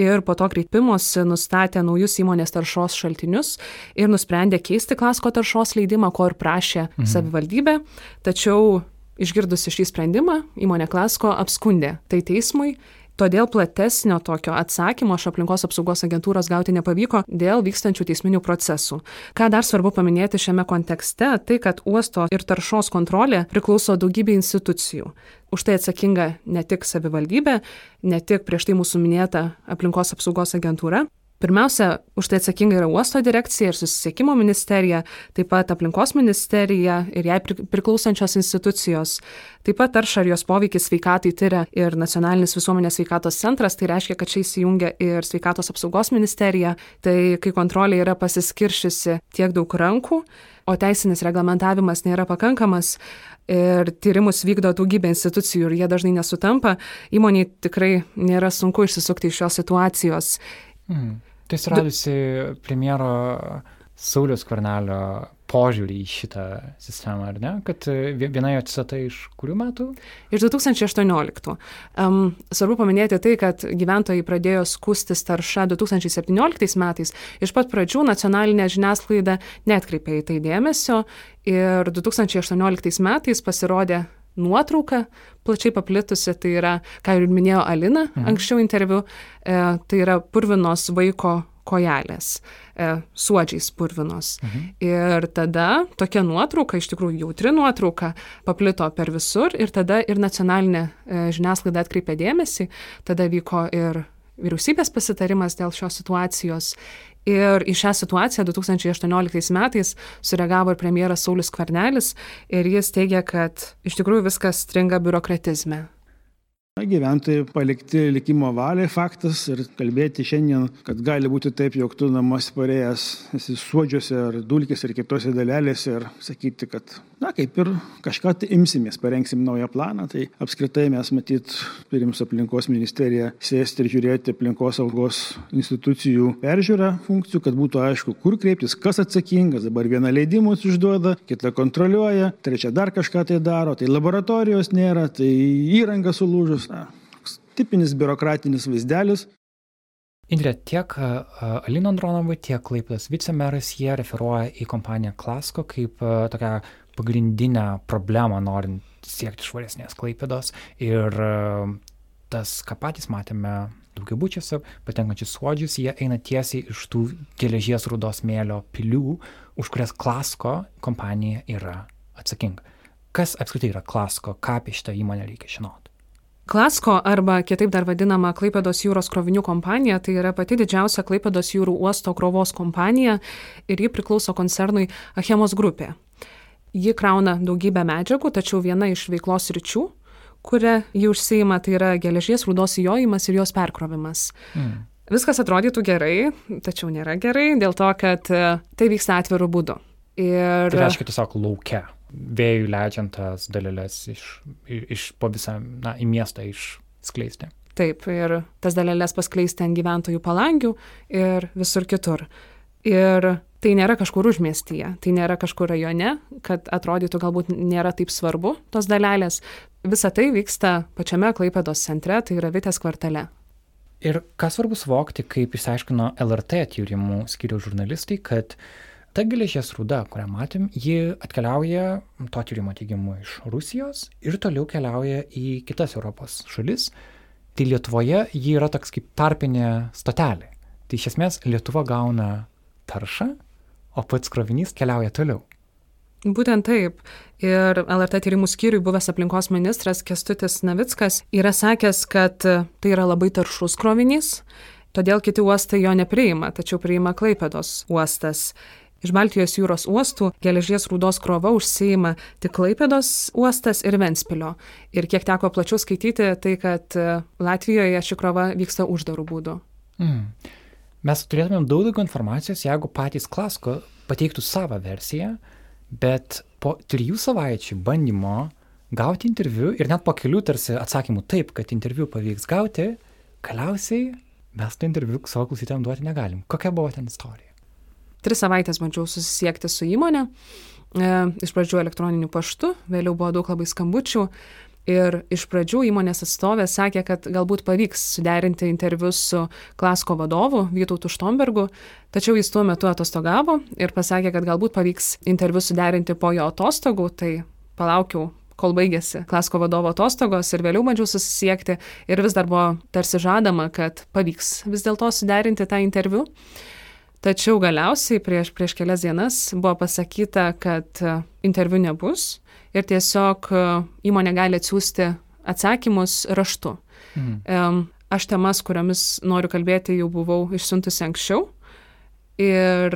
ir po to kreipimosi nustatė naujus įmonės taršos šaltinius ir nusprendė keisti klasko taršos leidimą, ko ir prašė mhm. savivaldybė. Tačiau išgirdusi šį sprendimą, įmonė klasko apskundė tai teismui Todėl platesnio tokio atsakymo iš aplinkos apsaugos agentūros gauti nepavyko dėl vykstančių teisminių procesų. Ką dar svarbu paminėti šiame kontekste, tai kad uosto ir taršos kontrolė priklauso daugybė institucijų. Už tai atsakinga ne tik savivaldybė, ne tik prieš tai mūsų minėta aplinkos apsaugos agentūra, Pirmiausia, už tai atsakinga yra uosto direkcija ir susisiekimo ministerija, taip pat aplinkos ministerija ir jai priklausančios institucijos. Taip pat tarša ir jos poveikis sveikatai tyria ir nacionalinis visuomenės sveikatos centras, tai reiškia, kad čia įsijungia ir sveikatos apsaugos ministerija. Tai kai kontrolė yra pasiskiršiusi tiek daug rankų, o teisinis reglamentavimas nėra pakankamas, ir tyrimus vykdo daugybė institucijų ir jie dažnai nesutampa, įmoniai tikrai nėra sunku išsisukti iš šios situacijos. Mm. Tai suradusi premjero Saulius Kvarnelio požiūrį į šitą sistemą, ar ne? Kad e, viena jo citata iš kurių metų? Iš 2018. Um, svarbu paminėti tai, kad gyventojai pradėjo skustis tarša 2017 metais. Iš pat pradžių nacionalinė žiniasklaida netkreipė į tai dėmesio ir 2018 metais pasirodė nuotrauka plačiai paplitusi, tai yra, ką ir minėjo Alina mhm. anksčiau interviu, e, tai yra purvinos vaiko kojelės, e, suodžiais purvinos. Mhm. Ir tada tokia nuotrauka, iš tikrųjų jautri nuotrauka, paplito per visur ir tada ir nacionalinė e, žiniasklaida atkreipė dėmesį, tada vyko ir vyriausybės pasitarimas dėl šios situacijos. Ir į šią situaciją 2018 metais sureagavo ir premjeras Saulis Kvarnelis ir jis teigia, kad iš tikrųjų viskas stringa biurokratizme. Gyventojai palikti likimo valiai faktas ir kalbėti šiandien, kad gali būti taip, jog tu namus parėjęs esi suodžiuose ar dulkės ir kitose dalelėse ir sakyti, kad, na, kaip ir kažką tai imsimės, parengsim naują planą, tai apskritai mes matyt turim su aplinkos ministerija sėsti ir žiūrėti aplinkos saugos institucijų peržiūrą funkcijų, kad būtų aišku, kur kreiptis, kas atsakingas. Dabar viena leidimus išduoda, kita kontroliuoja, trečia dar kažką tai daro, tai laboratorijos nėra, tai įranga sulūžus na, tipinis biurokratinis vaizdelis. Indrė, tiek Alina Andronovai, tiek Klaipės vicemeras, jie referuoja į kompaniją Klasko kaip tokią pagrindinę problemą norint siekti švaresnės Klaipėdos. Ir tas, ką patys matėme daugiabučiuose, patenkančius suodžius, jie eina tiesiai iš tų geležies rudos mėlio pilių, už kurias Klasko kompanija yra atsakinga. Kas apskritai yra Klasko, ką apie šitą įmonę reikia žinoti? Klasko arba kitaip dar vadinama Klaipėdos jūros krovinių kompanija, tai yra pati didžiausia Klaipėdos jūrų uosto krovos kompanija ir ji priklauso koncernui Achemos grupė. Ji krauna daugybę medžiagų, tačiau viena iš veiklos ryčių, kuria ji užsieima, tai yra geležies rūdos įjojimas ir jos perkrovimas. Mm. Viskas atrodytų gerai, tačiau nėra gerai dėl to, kad e, tai vyksta atviru būdu. Ir... Tai reiškia tiesiog laukia vėjų leidžiant tas dalelės iš, iš po visą, na, į miestą išskleisti. Taip, ir tas dalelės paskleisti ant gyventojų palangių ir visur kitur. Ir tai nėra kažkur užmiestyje, tai nėra kažkur rajone, kad atrodytų galbūt nėra taip svarbu tos dalelės. Visa tai vyksta pačiame Klaipėdos centre, tai yra Vitės kvartale. Ir kas svarbu suvokti, kaip išsiaiškino LRT tyrimų skiriaus žurnalistai, kad ta geležies rūda, kurią matėm, ji atkeliauja to tyrimo teigimu iš Rusijos ir toliau keliauja į kitas Europos šalis. Tai Lietuvoje ji yra toks kaip tarpinė stotelė. Tai iš esmės Lietuva gauna taršą, o pats krovinys keliauja toliau. Būtent taip. Ir LRT tyrimų skyriui buvęs aplinkos ministras Kestutis Navickas yra sakęs, kad tai yra labai taršus krovinys, todėl kiti uostai jo nepriima, tačiau priima Klaipėdos uostas. Iš Baltijos jūros uostų geležies rūdos krova užsieima tik Klaipėdos uostas ir Ventspilio. Ir kiek teko plačiau skaityti, tai kad Latvijoje ši krova vyksta uždarų būdų. Mm. Mes turėtumėm daug daugiau informacijos, jeigu patys Klasko pateiktų savo versiją, bet po trijų savaičių bandymo gauti interviu ir net po kelių tarsi atsakymų taip, kad interviu pavyks gauti, galiausiai mes to interviu savo klausytėm duoti negalim. Kokia buvo ten istorija? Tris savaitės bandžiau susisiekti su įmonė, e, iš pradžių elektroniniu paštu, vėliau buvo daug labai skambučių. Ir iš pradžių įmonės atstovė sakė, kad galbūt pavyks suderinti interviu su Klasko vadovu Vytautu Štombergu, tačiau jis tuo metu atostogavo ir pasakė, kad galbūt pavyks interviu suderinti po jo atostogų, tai palaukiau kol baigėsi Klasko vadovo atostogos ir vėliau bandžiau susisiekti ir vis dar buvo tarsi žadama, kad pavyks vis dėlto suderinti tą interviu. Tačiau galiausiai prieš, prieš kelias dienas buvo pasakyta, kad interviu nebus ir tiesiog e, įmonė gali atsiųsti atsakymus raštu. Mhm. Aš temas, kuriomis noriu kalbėti, jau buvau išsiuntusi anksčiau ir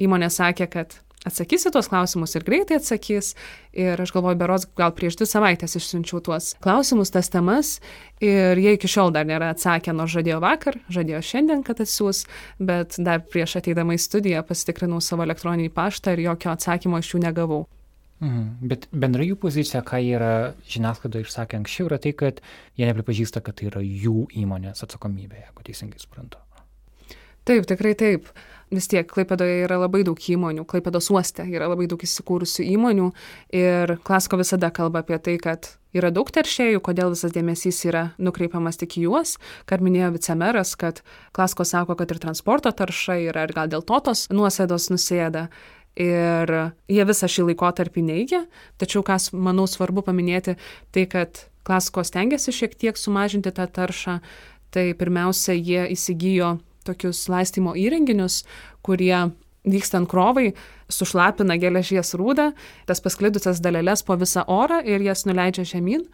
įmonė sakė, kad atsakys į tuos klausimus ir greitai atsakys. Ir aš galvoju, beros gal prieš dvi savaitės išsiunčiau tuos klausimus, tas temas ir jie iki šiol dar nėra atsakę, nors žadėjo vakar, žadėjo šiandien, kad atsiūs, bet dar prieš ateidama į studiją pasitikrinau savo elektroninį paštą ir jokio atsakymo iš jų negavau. Mhm. Bet bendra jų pozicija, ką jie yra žiniasklaidoje išsakę anksčiau, yra tai, kad jie nepripažįsta, kad tai yra jų įmonės atsakomybė, jeigu teisingai suprantu. Taip, tikrai taip. Vis tiek, Klaipėdoje yra labai daug įmonių, Klaipėdos uoste yra labai daug įsikūrusių įmonių ir Klasko visada kalba apie tai, kad yra daug teršėjų, kodėl visas dėmesys yra nukreipiamas tik į juos, kad minėjo vicemeras, kad Klasko sako, kad ir transporto tarša yra ir gal dėl to tos nuosėdos nusėda. Ir jie visą šį laikotarpį neigia, tačiau kas, manau, svarbu paminėti, tai kad Klasko stengiasi šiek tiek sumažinti tą taršą, tai pirmiausia, jie įsigijo tokius laistymo įrenginius, kurie vykstant krovai sušlapina geležies rūdą, tas pasklidusias dalelės po visą orą ir jas nuleidžia žemyn.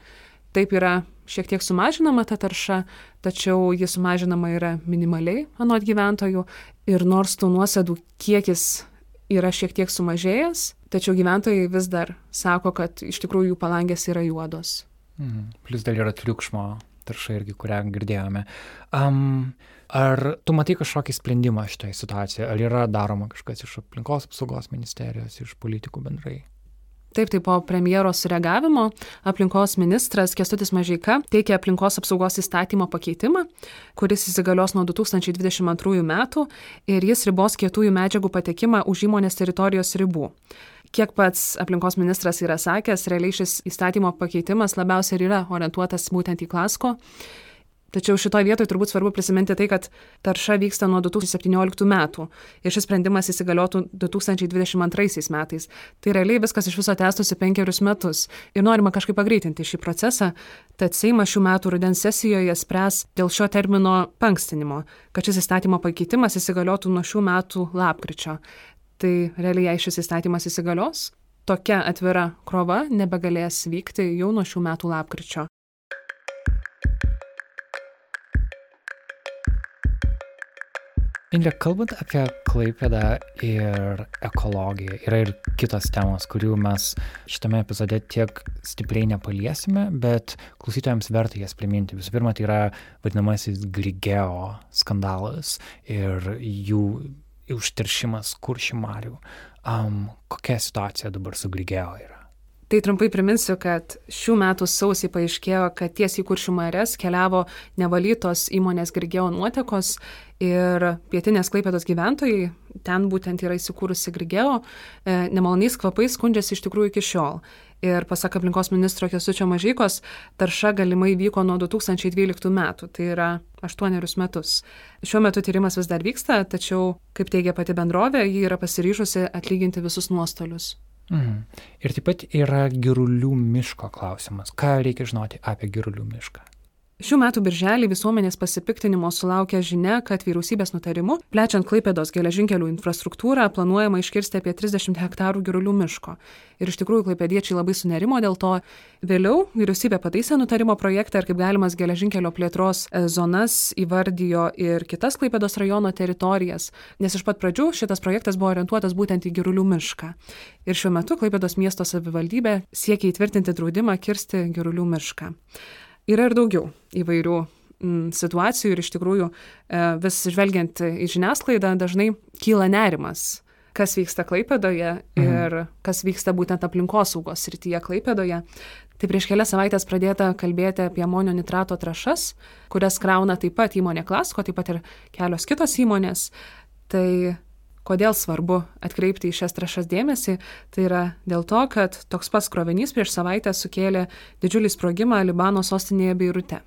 Taip yra šiek tiek sumažinama ta tarša, tačiau ji sumažinama yra minimaliai anot gyventojų ir nors tų nuosėdų kiekis yra šiek tiek sumažėjęs, tačiau gyventojai vis dar sako, kad iš tikrųjų jų palangės yra juodos. Mhm. Plus dar yra triukšmo tarša irgi, kurią girdėjome. Um, Ar tu matai kažkokį sprendimą šitoje situacijoje? Ar yra daroma kažkas iš aplinkos apsaugos ministerijos, iš politikų bendrai? Taip, tai po premjero sureagavimo aplinkos ministras Kestutis Mažeika teikė aplinkos apsaugos įstatymo pakeitimą, kuris įsigalios nuo 2022 metų ir jis ribos kietųjų medžiagų patekimą už įmonės teritorijos ribų. Kiek pats aplinkos ministras yra sakęs, realiai šis įstatymo pakeitimas labiausiai ir yra orientuotas būtent į Klasko Tačiau šitoje vietoje turbūt svarbu prisiminti tai, kad tarša vyksta nuo 2017 metų ir šis sprendimas įsigaliotų 2022 metais. Tai realiai viskas iš viso tęstusi penkerius metus ir norima kažkaip pagreitinti šį procesą, tad Seimas šių metų rudens sesijoje spręs dėl šio termino pankstinimo, kad šis įstatymo pakeitimas įsigaliotų nuo šių metų lapkričio. Tai realiai, jei šis įstatymas įsigalios, tokia atvira krova nebegalės vykti jau nuo šių metų lapkričio. Indrė, kalbant apie Klaipėdą ir ekologiją, yra ir kitos temos, kurių mes šitame epizode tiek stipriai nepaliesime, bet klausytojams verta jas priminti. Visų pirma, tai yra vadinamasis Grigeo skandalas ir jų užteršimas kuršimarių. Um, kokia situacija dabar su Grigeo yra? Tai trumpai priminsiu, kad šių metų sausį paaiškėjo, kad tiesiai kuršių marės keliavo nevalytos įmonės Grigėjo nuotekos ir pietinės klaipėdos gyventojai, ten būtent yra įsikūrusi Grigėjo, e, nemaloniais kvapais skundžiasi iš tikrųjų iki šiol. Ir pasak aplinkos ministro Kesučio Mažykos, tarša galimai vyko nuo 2012 metų, tai yra aštuonerius metus. Šiuo metu tyrimas vis dar vyksta, tačiau, kaip teigia pati bendrovė, ji yra pasiryžusi atlyginti visus nuostolius. Mhm. Ir taip pat yra girulių miško klausimas. Ką reikia žinoti apie girulių mišką? Šių metų birželį visuomenės pasipiktinimo sulaukė žinia, kad vyriausybės nutarimu, plečiant Klaipėdos geležinkelių infrastruktūrą, planuojama iškirsti apie 30 hektarų girulių miško. Ir iš tikrųjų klaipėdiečiai labai sunerimo dėl to. Vėliau vyriausybė pataisė nutarimo projektą ir kaip galimas geležinkelio plėtros e, zonas įvardijo ir kitas Klaipėdos rajono teritorijas, nes iš pat pradžių šitas projektas buvo orientuotas būtent į girulių mišką. Ir šiuo metu Klaipėdos miesto savivaldybė siekia įtvirtinti draudimą kirsti girulių mišką yra ir daugiau įvairių mm, situacijų ir iš tikrųjų e, vis žvelgiant į žiniasklaidą dažnai kyla nerimas, kas vyksta Klaipėdoje mhm. ir kas vyksta būtent aplinkosaugos srityje Klaipėdoje. Tai prieš kelias savaitės pradėta kalbėti apie amonio nitrato trašas, kurias krauna taip pat įmonė Klasko, taip pat ir kelios kitos įmonės. Tai Kodėl svarbu atkreipti į šias trašas dėmesį, tai yra dėl to, kad toks pats krovinys prieš savaitę sukėlė didžiulį sprogimą Libano sostinėje Beirute.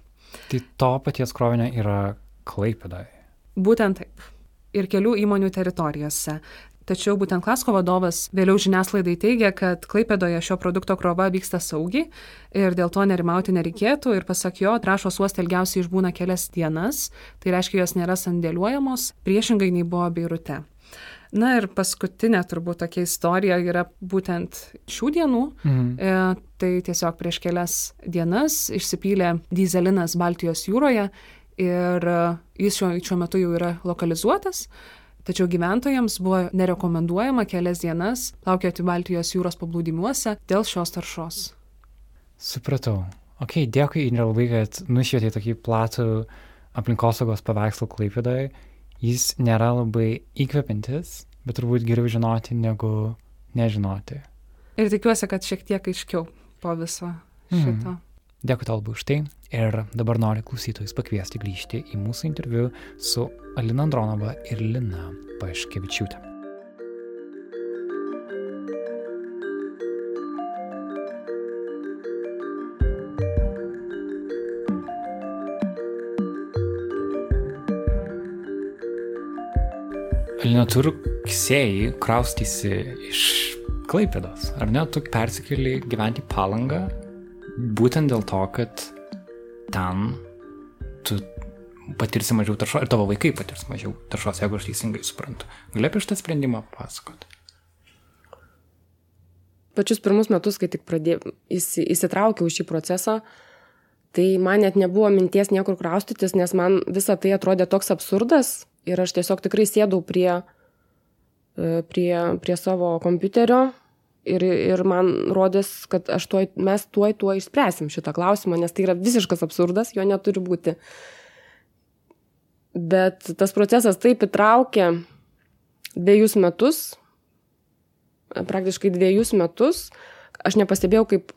Tai to paties krovinio yra Klaipėdoje. Būtent taip. Ir kelių įmonių teritorijose. Tačiau būtent Klasko vadovas vėliau žiniasklaidai teigia, kad Klaipėdoje šio produkto krova vyksta saugiai ir dėl to nerimauti nereikėtų ir pasak jo, trašos uoste ilgiausiai išbūna kelias dienas, tai reiškia, jos nėra sandėliuojamos, priešingai nei buvo Beirute. Na ir paskutinė turbūt tokia istorija yra būtent šių dienų. Mhm. E, tai tiesiog prieš kelias dienas išsipylė dizelinas Baltijos jūroje ir e, jis šiuo, šiuo metu jau yra lokalizuotas. Tačiau gyventojams buvo nerekomenduojama kelias dienas laukioti Baltijos jūros paplūdimuose dėl šios taršos. Supratau. Ok, dėkui, Indrė, labai, kad nušvietė tokį platų aplinkosaugos paveikslą Klaipėdoje jis nėra labai įkvepiantis, bet turbūt geriau žinoti negu nežinoti. Ir tikiuosi, kad šiek tiek aiškiau po viso mhm. šito. Mm. Dėkui tau labai už tai ir dabar noriu klausytojus pakviesti grįžti į mūsų interviu su Alina Andronova ir Lina Paškevičiūtė. Alina, tu rugsėjai kraustysi iš Klaipėdos, ar ne? Tu persikeli gyventi palangą būtent dėl to, kad ten tu patirsi mažiau taršos ir tavo vaikai patirs mažiau taršos, jeigu aš teisingai suprantu. Gali apie šitą sprendimą pasakoti? Pačius pirmus metus, kai tik pradėjau, įsitraukiau šį procesą, tai man net nebuvo minties niekur kraustytis, nes man visa tai atrodė toks absurdas, Ir aš tiesiog tikrai sėdau prie, e, prie, prie savo kompiuterio ir, ir man rodės, kad tuoj, mes tuoj tuo išspręsim šitą klausimą, nes tai yra visiškas absurdas, jo neturi būti. Bet tas procesas taip įtraukė dviejus metus, praktiškai dviejus metus, aš nepastebėjau, kaip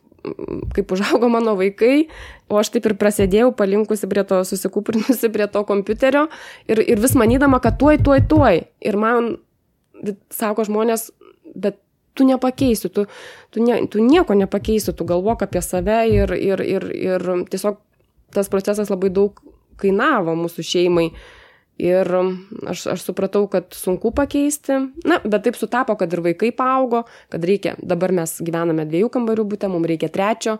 kaip užaugo mano vaikai, o aš taip ir prasidėjau palinkusi prie to, susikūprinusi prie to kompiuterio ir, ir vis manydama, kad tuoj, tuoj, tuoj. Ir man sako žmonės, bet tu nepakeisi, tu, tu, ne, tu nieko nepakeisi, tu galvok apie save ir, ir, ir, ir tiesiog tas procesas labai daug kainavo mūsų šeimai. Ir aš, aš supratau, kad sunku pakeisti. Na, bet taip sutapo, kad ir vaikai paaugo, kad reikia, dabar mes gyvename dviejų kambarių būte, mums reikia trečio.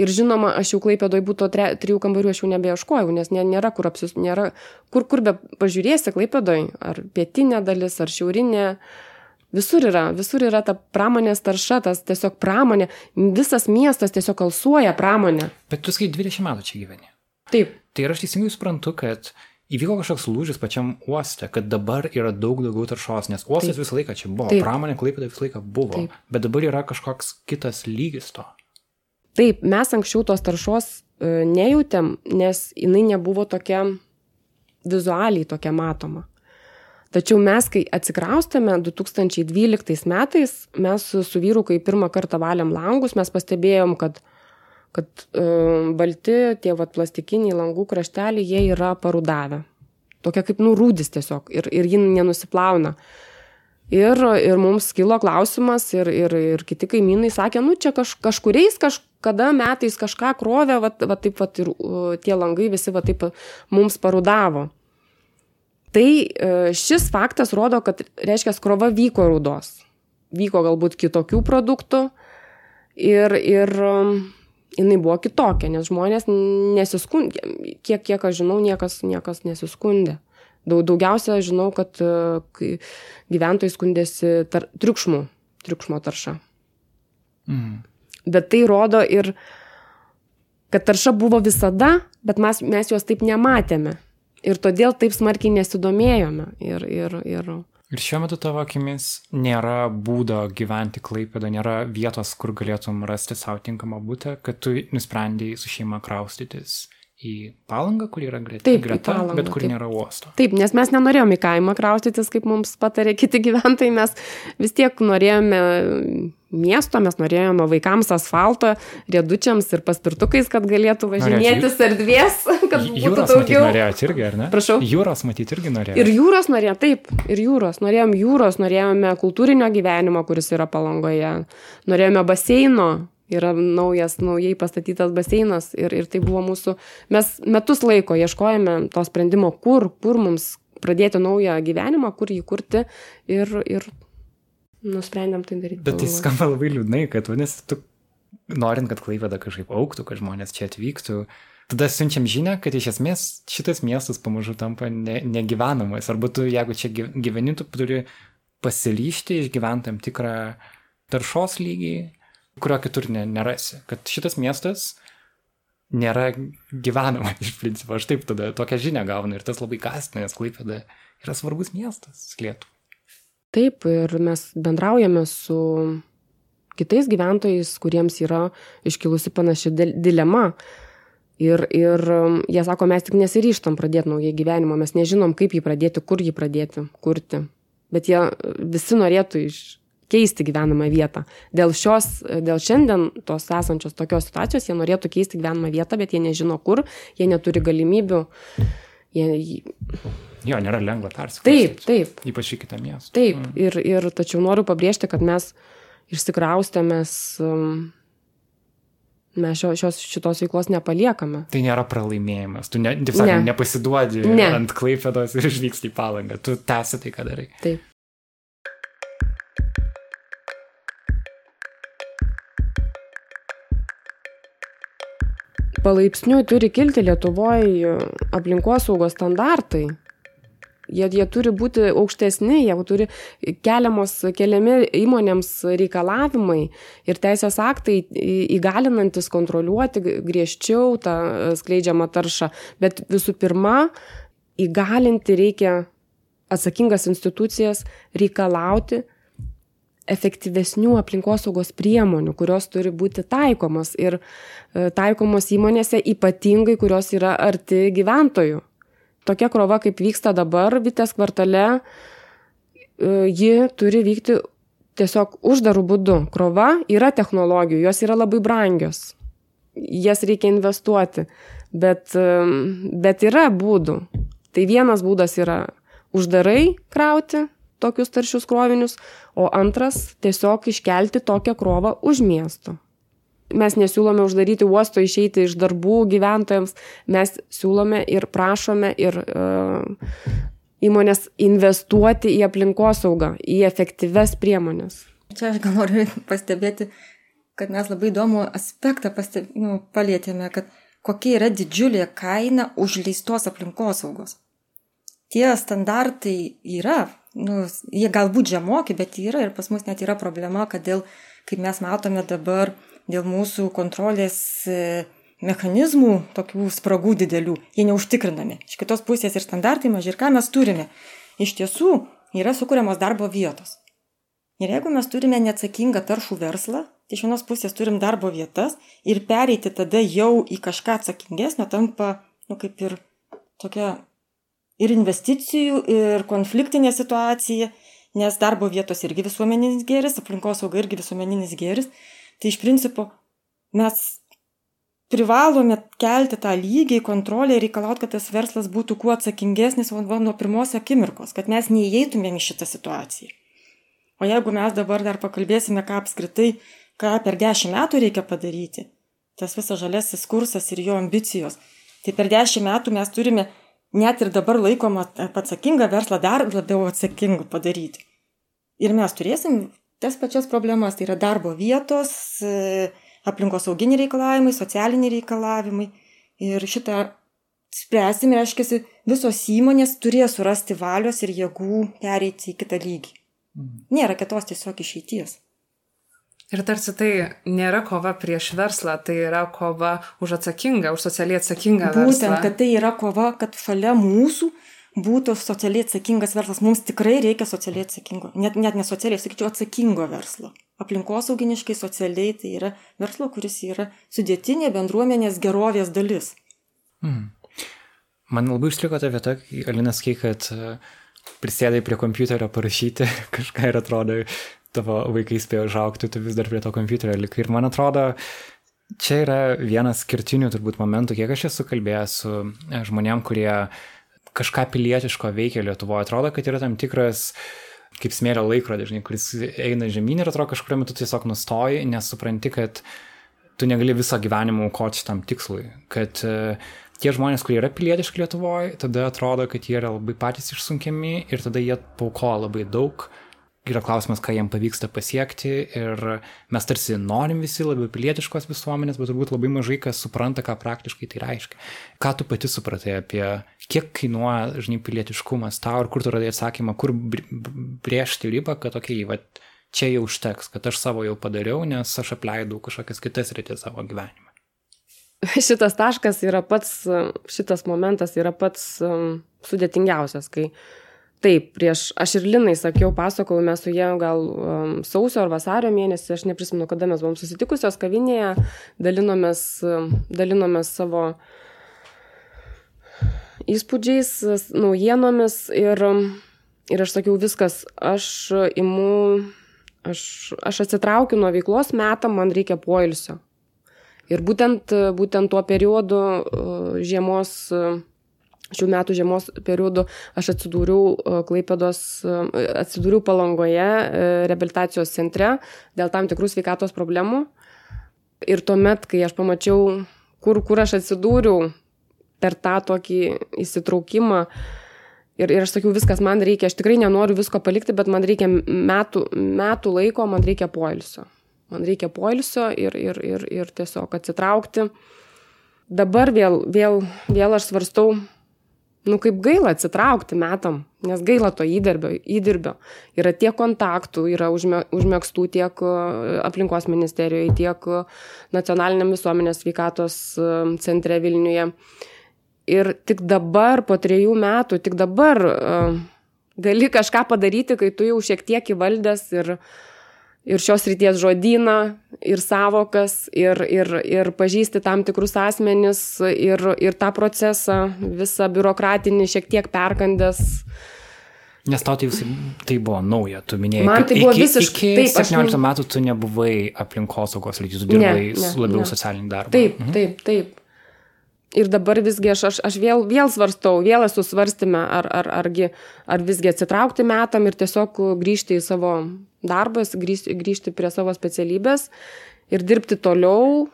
Ir žinoma, aš jau klaipėdoj būtų tre, trijų kambarių, aš jau nebeieškojau, nes nė, nėra kur apsis, nėra, kur, kur be pažiūrėsi klaipėdoj, ar pietinė dalis, ar šiaurinė. Visur yra, visur yra ta pramonės tarša, tas tiesiog pramonė, visas miestas tiesiog alsuoja pramonė. Bet tu skai 20 metų čia gyveni. Taip. Tai ir aš teisingai suprantu, kad uh, įvyko kažkoks lūžis pačiam uoste, kad dabar yra daug daugiau taršos, nes uostas Taip. visą laiką čia buvo, Taip. pramonė klaipėda visą laiką buvo, Taip. bet dabar yra kažkoks kitas lygis to. Taip, mes anksčiau tos taršos e, nejautėm, nes jinai nebuvo tokia vizualiai tokia matoma. Tačiau mes, kai atsikraustėme 2012 metais, mes su vyru, kai pirmą kartą valėm langus, mes pastebėjom, kad kad e, balti tie vat plastikiniai langų krašteliai, jie yra parudavę. Tokia kaip nurūdis tiesiog ir, ir ji nenusiplauna. Ir, ir mums kilo klausimas ir, ir, ir kiti kaimynai sakė, nu čia kaž, kažkuriais kažkada metais kažką krovė, va, va taip va ir tie langai visi va taip mums parudavo. Tai e, šis faktas rodo, kad reiškia, krova vyko rudos. Vyko galbūt kitokių produktų ir, ir jinai buvo kitokia, nes žmonės nesiskundė. Kiek, kiek aš žinau, niekas, niekas nesiskundė. Daug, daugiausia žinau, kad e, gyventojai skundėsi tar, triukšmų, triukšmo tarša. Mm. Bet tai rodo ir, kad tarša buvo visada, bet mes, mes jos taip nematėme. Ir todėl taip smarkiai nesidomėjome. Ir, ir, ir, Ir šiuo metu tavo akimis nėra būdo gyventi Klaipėdo, nėra vietos, kur galėtum rasti savo tinkamą būtę, kad tu nusprendėjai su šeima kraustytis į palangą, kur yra greta, taip, greta palangą, bet kur taip. nėra uosto. Taip, nes mes nenorėjome į kaimą kraustytis, kaip mums patarė kiti gyventojai, mes vis tiek norėjome miesto, mes norėjome vaikams asfalto, riedučiams ir paspirtukais, kad galėtų važinėtis erdvės, kad būtų jūros daugiau. Norėjote irgi, ar ne? Prašau. Jūros matyti irgi norėjome. Ir jūros norėjome, taip, ir jūros. Norėjom jūros, norėjome kultūrinio gyvenimo, kuris yra palangoje. Norėjome baseino, yra naujas, naujai pastatytas baseinas ir, ir tai buvo mūsų, mes metus laiko ieškojame to sprendimo, kur, kur mums pradėti naują gyvenimą, kur jį kurti ir, ir nusprendėm tai daryti. Bet tai skamba labai liūdnai, kad vadinasi, tu norint, kad Klaipėda kažkaip auktų, kad žmonės čia atvyktų, tada siunčiam žinę, kad iš esmės šitas miestas pamažu tampa ne, negyvenamas. Arba tu, jeigu čia gyveni, tu turi pasiryšti išgyventi tam tikrą taršos lygį, kurio kitur ne, nerasi. Kad šitas miestas nėra gyvenama iš principo. Aš taip tada tokią žinią gaunu ir tas labai gastina, nes Klaipėda yra svarbus miestas Lietuvai. Taip, ir mes bendraujame su kitais gyventojais, kuriems yra iškilusi panaši dilema. Ir, ir um, jie sako, mes tik nesiryštam pradėti naują gyvenimą, mes nežinom, kaip jį pradėti, kur jį pradėti, kurti. Bet jie visi norėtų iš, keisti gyvenamą vietą. Dėl šios, dėl šiandien tos esančios tokios situacijos jie norėtų keisti gyvenamą vietą, bet jie nežino kur, jie neturi galimybių. Jie... Jo, nėra lengva persikraustyti. Taip, taip. Ypač į kitą miestą. Taip, mm. ir, ir tačiau noriu pabrėžti, kad mes išsikraustėmės. Um, mes šio, šios, šitos veiklos nepaliekame. Tai nėra pralaimėjimas, tu ne, taip sakant, ne. nepasiduodi ne. ant klaipėdos ir išvyksti į palangą, tu tęsi tai, ką darai. Taip. Palaipsniui turi kilti Lietuvoje aplinkosaugos standartai Jie, jie turi būti aukštesni, jie turi keliamos, keliami įmonėms reikalavimai ir teisės aktai įgalinantis kontroliuoti griežčiau tą skleidžiamą taršą. Bet visų pirma, įgalinti reikia atsakingas institucijas reikalauti efektyvesnių aplinkosaugos priemonių, kurios turi būti taikomos ir e, taikomos įmonėse ypatingai, kurios yra arti gyventojų tokia krova, kaip vyksta dabar Vitės kvartale, e, ji turi vykti tiesiog uždarų būdų. Krova yra technologijų, jos yra labai brangios. Jas reikia investuoti, bet, e, bet yra būdų. Tai vienas būdas yra uždarai krauti tokius taršius krovinius, o antras tiesiog iškelti tokią krovą už miesto mes nesiūlome uždaryti uosto, išeiti iš darbų gyventojams, mes siūlome ir prašome ir uh, įmonės investuoti į aplinkosaugą, į efektyves priemonės. Čia aš gal noriu pastebėti, kad mes labai įdomų aspektą pasteb... nu, palėtėme, kad kokia yra didžiulė kaina užleistos aplinkosaugos. Tie standartai yra, nu, jie galbūt žemoki, bet yra ir pas mus net yra problema, kad dėl, kaip mes matome dabar, dėl mūsų kontrolės e, mechanizmų, tokių spragų didelių, jie neužtikrinami. Iš kitos pusės ir standartai maži ir ką mes turime. Iš tiesų yra sukūriamos darbo vietos. Ir jeigu mes turime neatsakingą taršų verslą, tai iš vienos pusės turim darbo vietas ir pereiti tada jau į kažką atsakingesnio tampa, nu kaip ir tokia ir investicijų, ir konfliktinė situacija, nes darbo vietos irgi visuomeninis gėris, aplinkosauga irgi visuomeninis gėris. Tai iš principo mes privalome kelti tą lygį, kontrolę ir reikalauti, kad tas verslas būtų kuo atsakingesnis nuo pirmos akimirkos, kad mes neįeitumėm į šitą situaciją. O jeigu mes dabar dar pakalbėsime, ką apskritai, ką per dešimt metų reikia padaryti, tas visas žalesis kursas ir jo ambicijos, tai per dešimt metų mes turime net ir dabar laikomą atsakingą verslą dar labiau atsakingų padaryti. Ir mes turėsim tas pačias problemas, tai yra darbo vietos, e, aplinkosauginiai reikalavimai, socialiniai reikalavimai. Ir šitą spręsim, reiškia, visos įmonės turės surasti valios ir jėgų pereiti į kitą lygį. Mhm. Nėra kitos tiesiog išeities. Ir tarsi tai nėra kova prieš verslą, tai yra kova už atsakingą, už socialiai atsakingą Būtent, verslą. Būtent, kad tai yra kova, kad šalia mūsų būtų socialiai atsakingas verslas. Mums tikrai reikia socialiai atsakingo, net, net ne socialiai, sakyčiau, atsakingo verslo. Aplinkosauginiškai, socialiai tai yra verslo, kuris yra sudėtinė bendruomenės gerovės dalis. Hmm. Man labai išliko ta vieta, kai Alina sakė, kad e, prisėdai prie kompiuterio parašyti kažką ir atrodo, tavo vaikai spėjo žaukti, tu vis dar prie to kompiuterio likai. Ir man atrodo, čia yra vienas skirtinių turbūt momentų, kiek aš esu kalbėjęs su e, žmonėm, kurie kažką pilietiško veikia Lietuvoje. Atrodo, kad yra tam tikras kaip smėlio laikrodis, kuris eina žemyn ir atrodo kažkurio metu tiesiog nustoji, nes supranti, kad tu negali visą gyvenimą aukoti tam tikslui. Kad uh, tie žmonės, kurie yra pilietiški Lietuvoje, tada atrodo, kad jie yra labai patys išsunkiami ir tada jie paukoja labai daug yra klausimas, ką jiem pavyksta pasiekti ir mes tarsi norim visi labiau pilietiškos visuomenės, bet turbūt labai mažai kas supranta, ką praktiškai tai reiškia. Ką tu pati supratai apie, kiek kainuoja, žinai, pilietiškumas tau ir kur tu radai atsakymą, kur brėžti ribą, kad, okei, okay, va, čia jau užteks, kad aš savo jau padariau, nes aš apleidau kažkokias kitas rytis savo gyvenime. Šitas taškas yra pats, šitas momentas yra pats sudėtingiausias, kai taip prieš aš ir linai sakiau pasakojau mes su ja gal um, sausio ar vasario mėnesį aš neprisimenu kada mes buvom susitikusios kavinėje dalinomės um, dalinomės savo įspūdžiais naujienomis ir ir aš sakiau viskas aš imu Aš, aš atsitraukiu nuo veiklos metam, man reikia poilsio. Ir būtent, būtent tuo periodu žiemos, šių metų žiemos periodu aš atsidūriau Klaipėdos, atsidūriau palangoje rehabilitacijos centre dėl tam tikrų sveikatos problemų. Ir tuomet, kai aš pamačiau, kur, kur aš atsidūriau per tą tokį įsitraukimą, Ir, ir aš sakiau, viskas man reikia, aš tikrai nenoriu visko palikti, bet man reikia metų, metų laiko, man reikia poilsio. Man reikia poilsio ir, ir, ir, ir tiesiog atsitraukti. Dabar vėl, vėl, vėl aš svarstau, nu kaip gaila atsitraukti metam, nes gaila to įdirbio. įdirbio. Yra tiek kontaktų, yra užme, užmėgstų tiek e, aplinkos ministerijoje, tiek nacionaliniam visuomenės sveikatos e, centre Vilniuje. Ir tik dabar, po trejų metų, tik dabar uh, gali kažką padaryti, kai tu jau šiek tiek įvaldęs ir, ir šios ryties žodyną, ir savokas, ir, ir, ir pažįsti tam tikrus asmenis, ir, ir tą procesą, visą biurokratinį šiek tiek perkandęs. Nes tau tai, visai, tai buvo nauja, tu minėjai. Man tai buvo iki, visiškai. Iki 17 aš... metų tu nebuvai aplinkosaugos lytis, tu dirbai ne, ne, labiau ne. socialinį darbą. Taip, mhm. taip, taip ir dabar visgi aš, aš, aš vėl, vėl svarstau, vėl esu svarstymę, ar, ar, argi, ar visgi atsitraukti metam ir tiesiog grįžti į savo darbas, grįžti, grįžti prie savo specialybės ir dirbti toliau,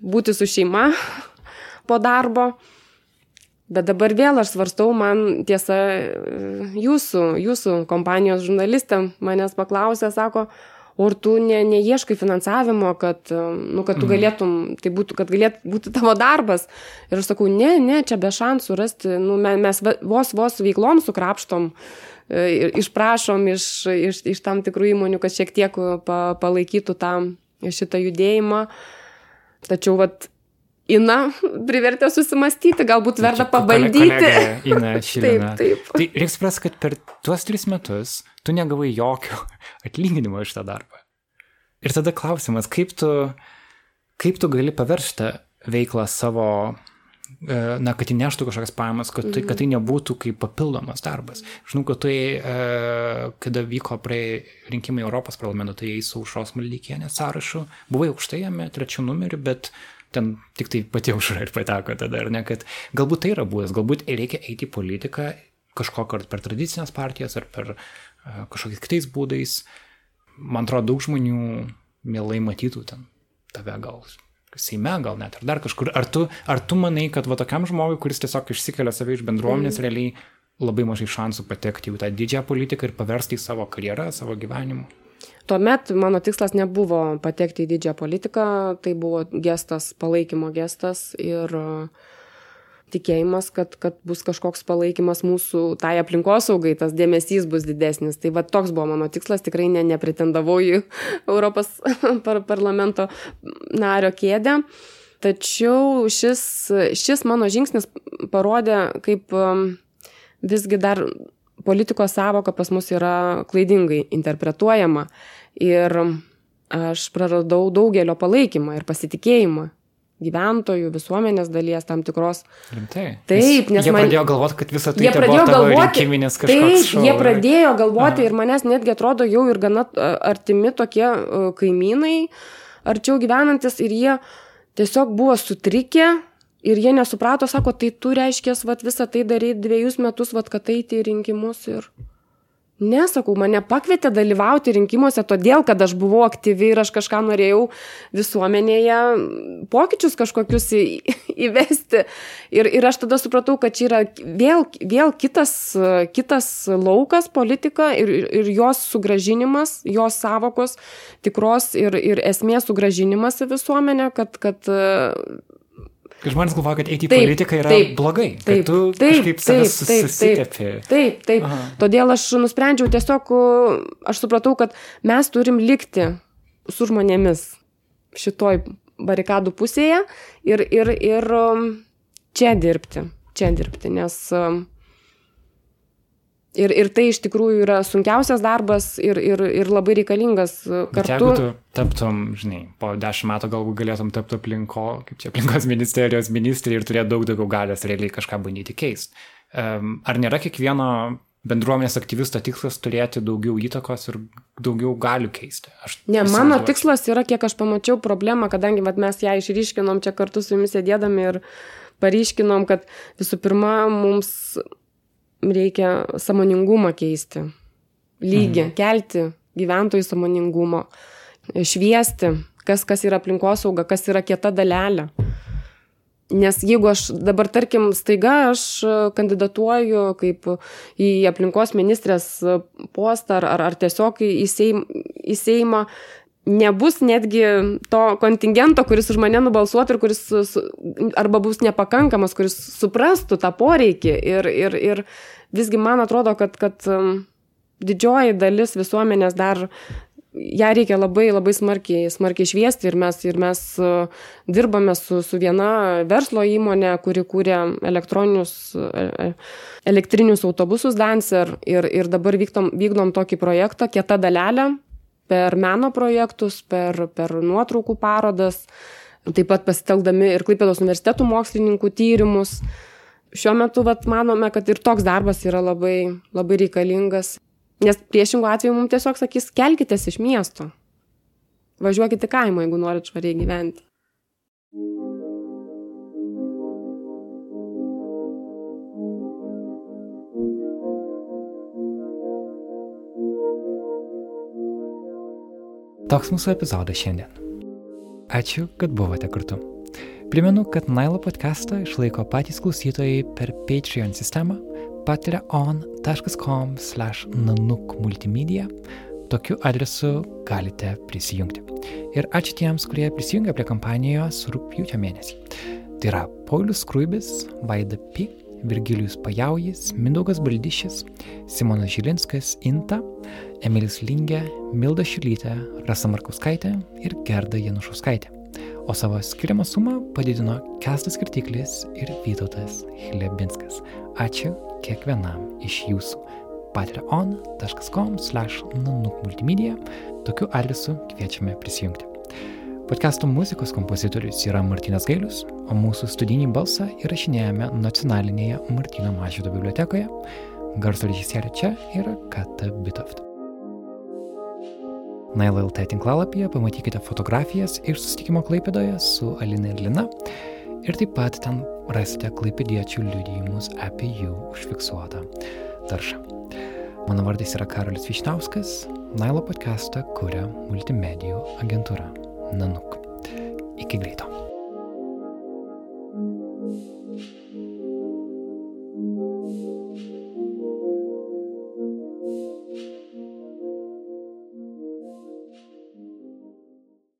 būti su šeima po darbo. Bet dabar vėl aš svarstau, man tiesa, jūsų, jūsų kompanijos žurnalistė manęs paklausė, sako, ar tu ne, neieškai finansavimo, kad, nu, kad tu mhm. galėtum, tai būtų, kad galėtų būti tavo darbas. Ir aš sakau, ne, ne, čia be šansų rasti, nu, mes vos vos veiklom sukrapštom, e, išprašom iš, iš, iš tam tikrų įmonių, kad šiek tiek pa, palaikytų tą šitą judėjimą. Tačiau, vat, Ina privertė susimastyti, galbūt verta pabandyti. Ina Šilina. taip, taip. Tai reikia suprasti, kad per tuos tris metus tu negavai jokio atlyginimo iš tą darbą. Ir tada klausimas, kaip tu, kaip tu gali paveršti veiklą savo, e, na, kad įneštų kažkokias pajamas, kad, tai, kad tai nebūtų kaip papildomas darbas. Žinau, kad tai, e, kada vyko prie rinkimai Europos parlamento, tai jais su Užros Maldykienės sąrašu, buvai aukštai jame, trečių numerių, bet ten tik tai pati aušra ir pateko tada, ar ne, kad galbūt tai yra būdas, galbūt reikia eiti į politiką kažkokio ar per tradicinės partijas, ar per kažkokiais kitais būdais. Man atrodo, daug žmonių mielai matytų ten tave gal Seime, gal net ar dar kažkur. Ar tu, ar tu manai, kad va tokiam žmogui, kuris tiesiog išsikelia save iš bendruomenės, mm. realiai labai mažai šansų patekti į tą didžiąją politiką ir paversti į savo karjerą, savo gyvenimą? Tuomet mano tikslas nebuvo patekti į didžiąją politiką, tai buvo gestas, palaikymo gestas ir uh, tikėjimas, kad, kad bus kažkoks palaikymas mūsų tai aplinkosaugai, tas dėmesys bus didesnis. Tai va toks buvo mano tikslas, tikrai ne, nepretendavau į Europos par parlamento nario kėdę. Tačiau šis, šis mano žingsnis parodė, kaip um, visgi dar politikos savoka pas mus yra klaidingai interpretuojama. Ir aš praradau daugelio palaikymą ir pasitikėjimą gyventojų, visuomenės dalies tam tikros. Rimtai. Taip, nes jie man... pradėjo galvoti, kad visą tai jie pradėjo galvoti, taip, šou, jie pradėjo galvoti Aha. ir manęs netgi atrodo jau ir gana artimi tokie kaimynai, arčiau gyvenantis ir jie tiesiog buvo sutrikę ir jie nesuprato, sako, tai tu reiškia, vat visą tai daryti dviejus metus, vat kad eiti į rinkimus ir... Nesakau, mane pakvietė dalyvauti rinkimuose todėl, kad aš buvau aktyvi ir aš kažką norėjau visuomenėje pokyčius kažkokius į, įvesti. Ir, ir aš tada supratau, kad čia yra vėl, vėl kitas, kitas laukas politika ir, ir jos sugražinimas, jos savokos tikros ir, ir esmės sugražinimas į visuomenę, kad, kad Kai žmonės galvoja, kad eiti į taip, politiką yra taip, blogai, taip, tu taip, kažkaip susitepi. Taip, taip, taip. Aha. Todėl aš nusprendžiau tiesiog, aš supratau, kad mes turim likti su žmonėmis šitoj barikadų pusėje ir, ir, ir um, čia dirbti, čia dirbti, nes um, Ir, ir tai iš tikrųjų yra sunkiausias darbas ir, ir, ir labai reikalingas kartu. Bet jeigu tu taptum, žinai, po dešimt metų galbūt galėtum tapti aplinko, kaip čia aplinkos ministerijos ministrė ir turėti daug daugiau galės realiai kažką bandyti keisti. Um, ar nėra kiekvieno bendruomenės aktyvisto tikslas turėti daugiau įtakos ir daugiau galių keisti. Aš ne, mano tikslas yra, kiek aš pamačiau problemą, kadangi vat, mes ją išryškinom čia kartu su jumis sėdėdami ir paryškinom, kad visų pirma, mums reikia samoningumą keisti, lygį, mhm. kelti gyventojų samoningumo, šviesti, kas, kas yra aplinkosauga, kas yra kieta dalelė. Nes jeigu aš dabar, tarkim, staiga aš kandidatuoju kaip į aplinkos ministrės postą ar, ar, ar tiesiog į, seim, į Seimą, nebus netgi to kontingento, kuris už mane nubalsuotų ir kuris arba bus nepakankamas, kuris suprastų tą poreikį. Ir, ir, ir visgi man atrodo, kad, kad um, didžioji dalis visuomenės dar ją reikia labai labai smarkiai smarkiai šviesti ir mes ir mes e, dirbame su su viena verslo įmone kuri kūrė e, e, elektrinius autobusus dancer ir ir dabar vykdom vykdom tokį projektą kieta dalelė per meno projektus per per nuotraukų parodas taip pat pasitelkdami ir klaipėdos universitetų mokslininkų tyrimus šiuo metu vat manome kad ir toks darbas yra labai labai reikalingas Nes priešingų atveju mums tiesiog sakys, kelkitės iš miesto. Važiuokit į kaimą, jeigu norit švariai gyventi. Toks mūsų epizodas šiandien. Ačiū, kad buvote kartu. Primenu, kad Nailo podcastą išlaiko patys klausytojai per Patreon sistemą patreon.com slash nanuk multimedia. Tokiu adresu galite prisijungti. Ir ačiū tiems, kurie prisijungia prie kampanijos rūpjūčio mėnesį. Tai yra Paulius Kruibis, Vaida P., Virgilijus Pajaujis, Mindaugas Baldyšis, Simonas Žilinskas, Inta, Emilis Lingė, Milda Šilytė, Rasa Markauskaitė ir Gerda Janušauskaitė. O savo skiriamą sumą padidino Kestas Kirtiklis ir Vytautas Hlebinskas. Ačiū kiekvienam iš jūsų patreon.com slash nanuk multimedia. Tokiu adresu kviečiame prisijungti. Podcast'o muzikos kompozitorius yra Martinas Gailius, o mūsų studijinį balsą įrašinėjame nacionalinėje Martino Mažydo bibliotekoje. Garso režisierė čia yra Kata Bitoft. Naila LT tinklalapyje pamatykite fotografijas iš susitikimo Klaipėdoje su Alina ir Lina. Ir taip pat ten rasite klaipėdiečių liudijimus apie jų užfiksuotą taršą. Mano vardas yra Karolis Višnauskas, Nailo podcastą kuria multimedijų agentūra den nok. Ikke gli, da.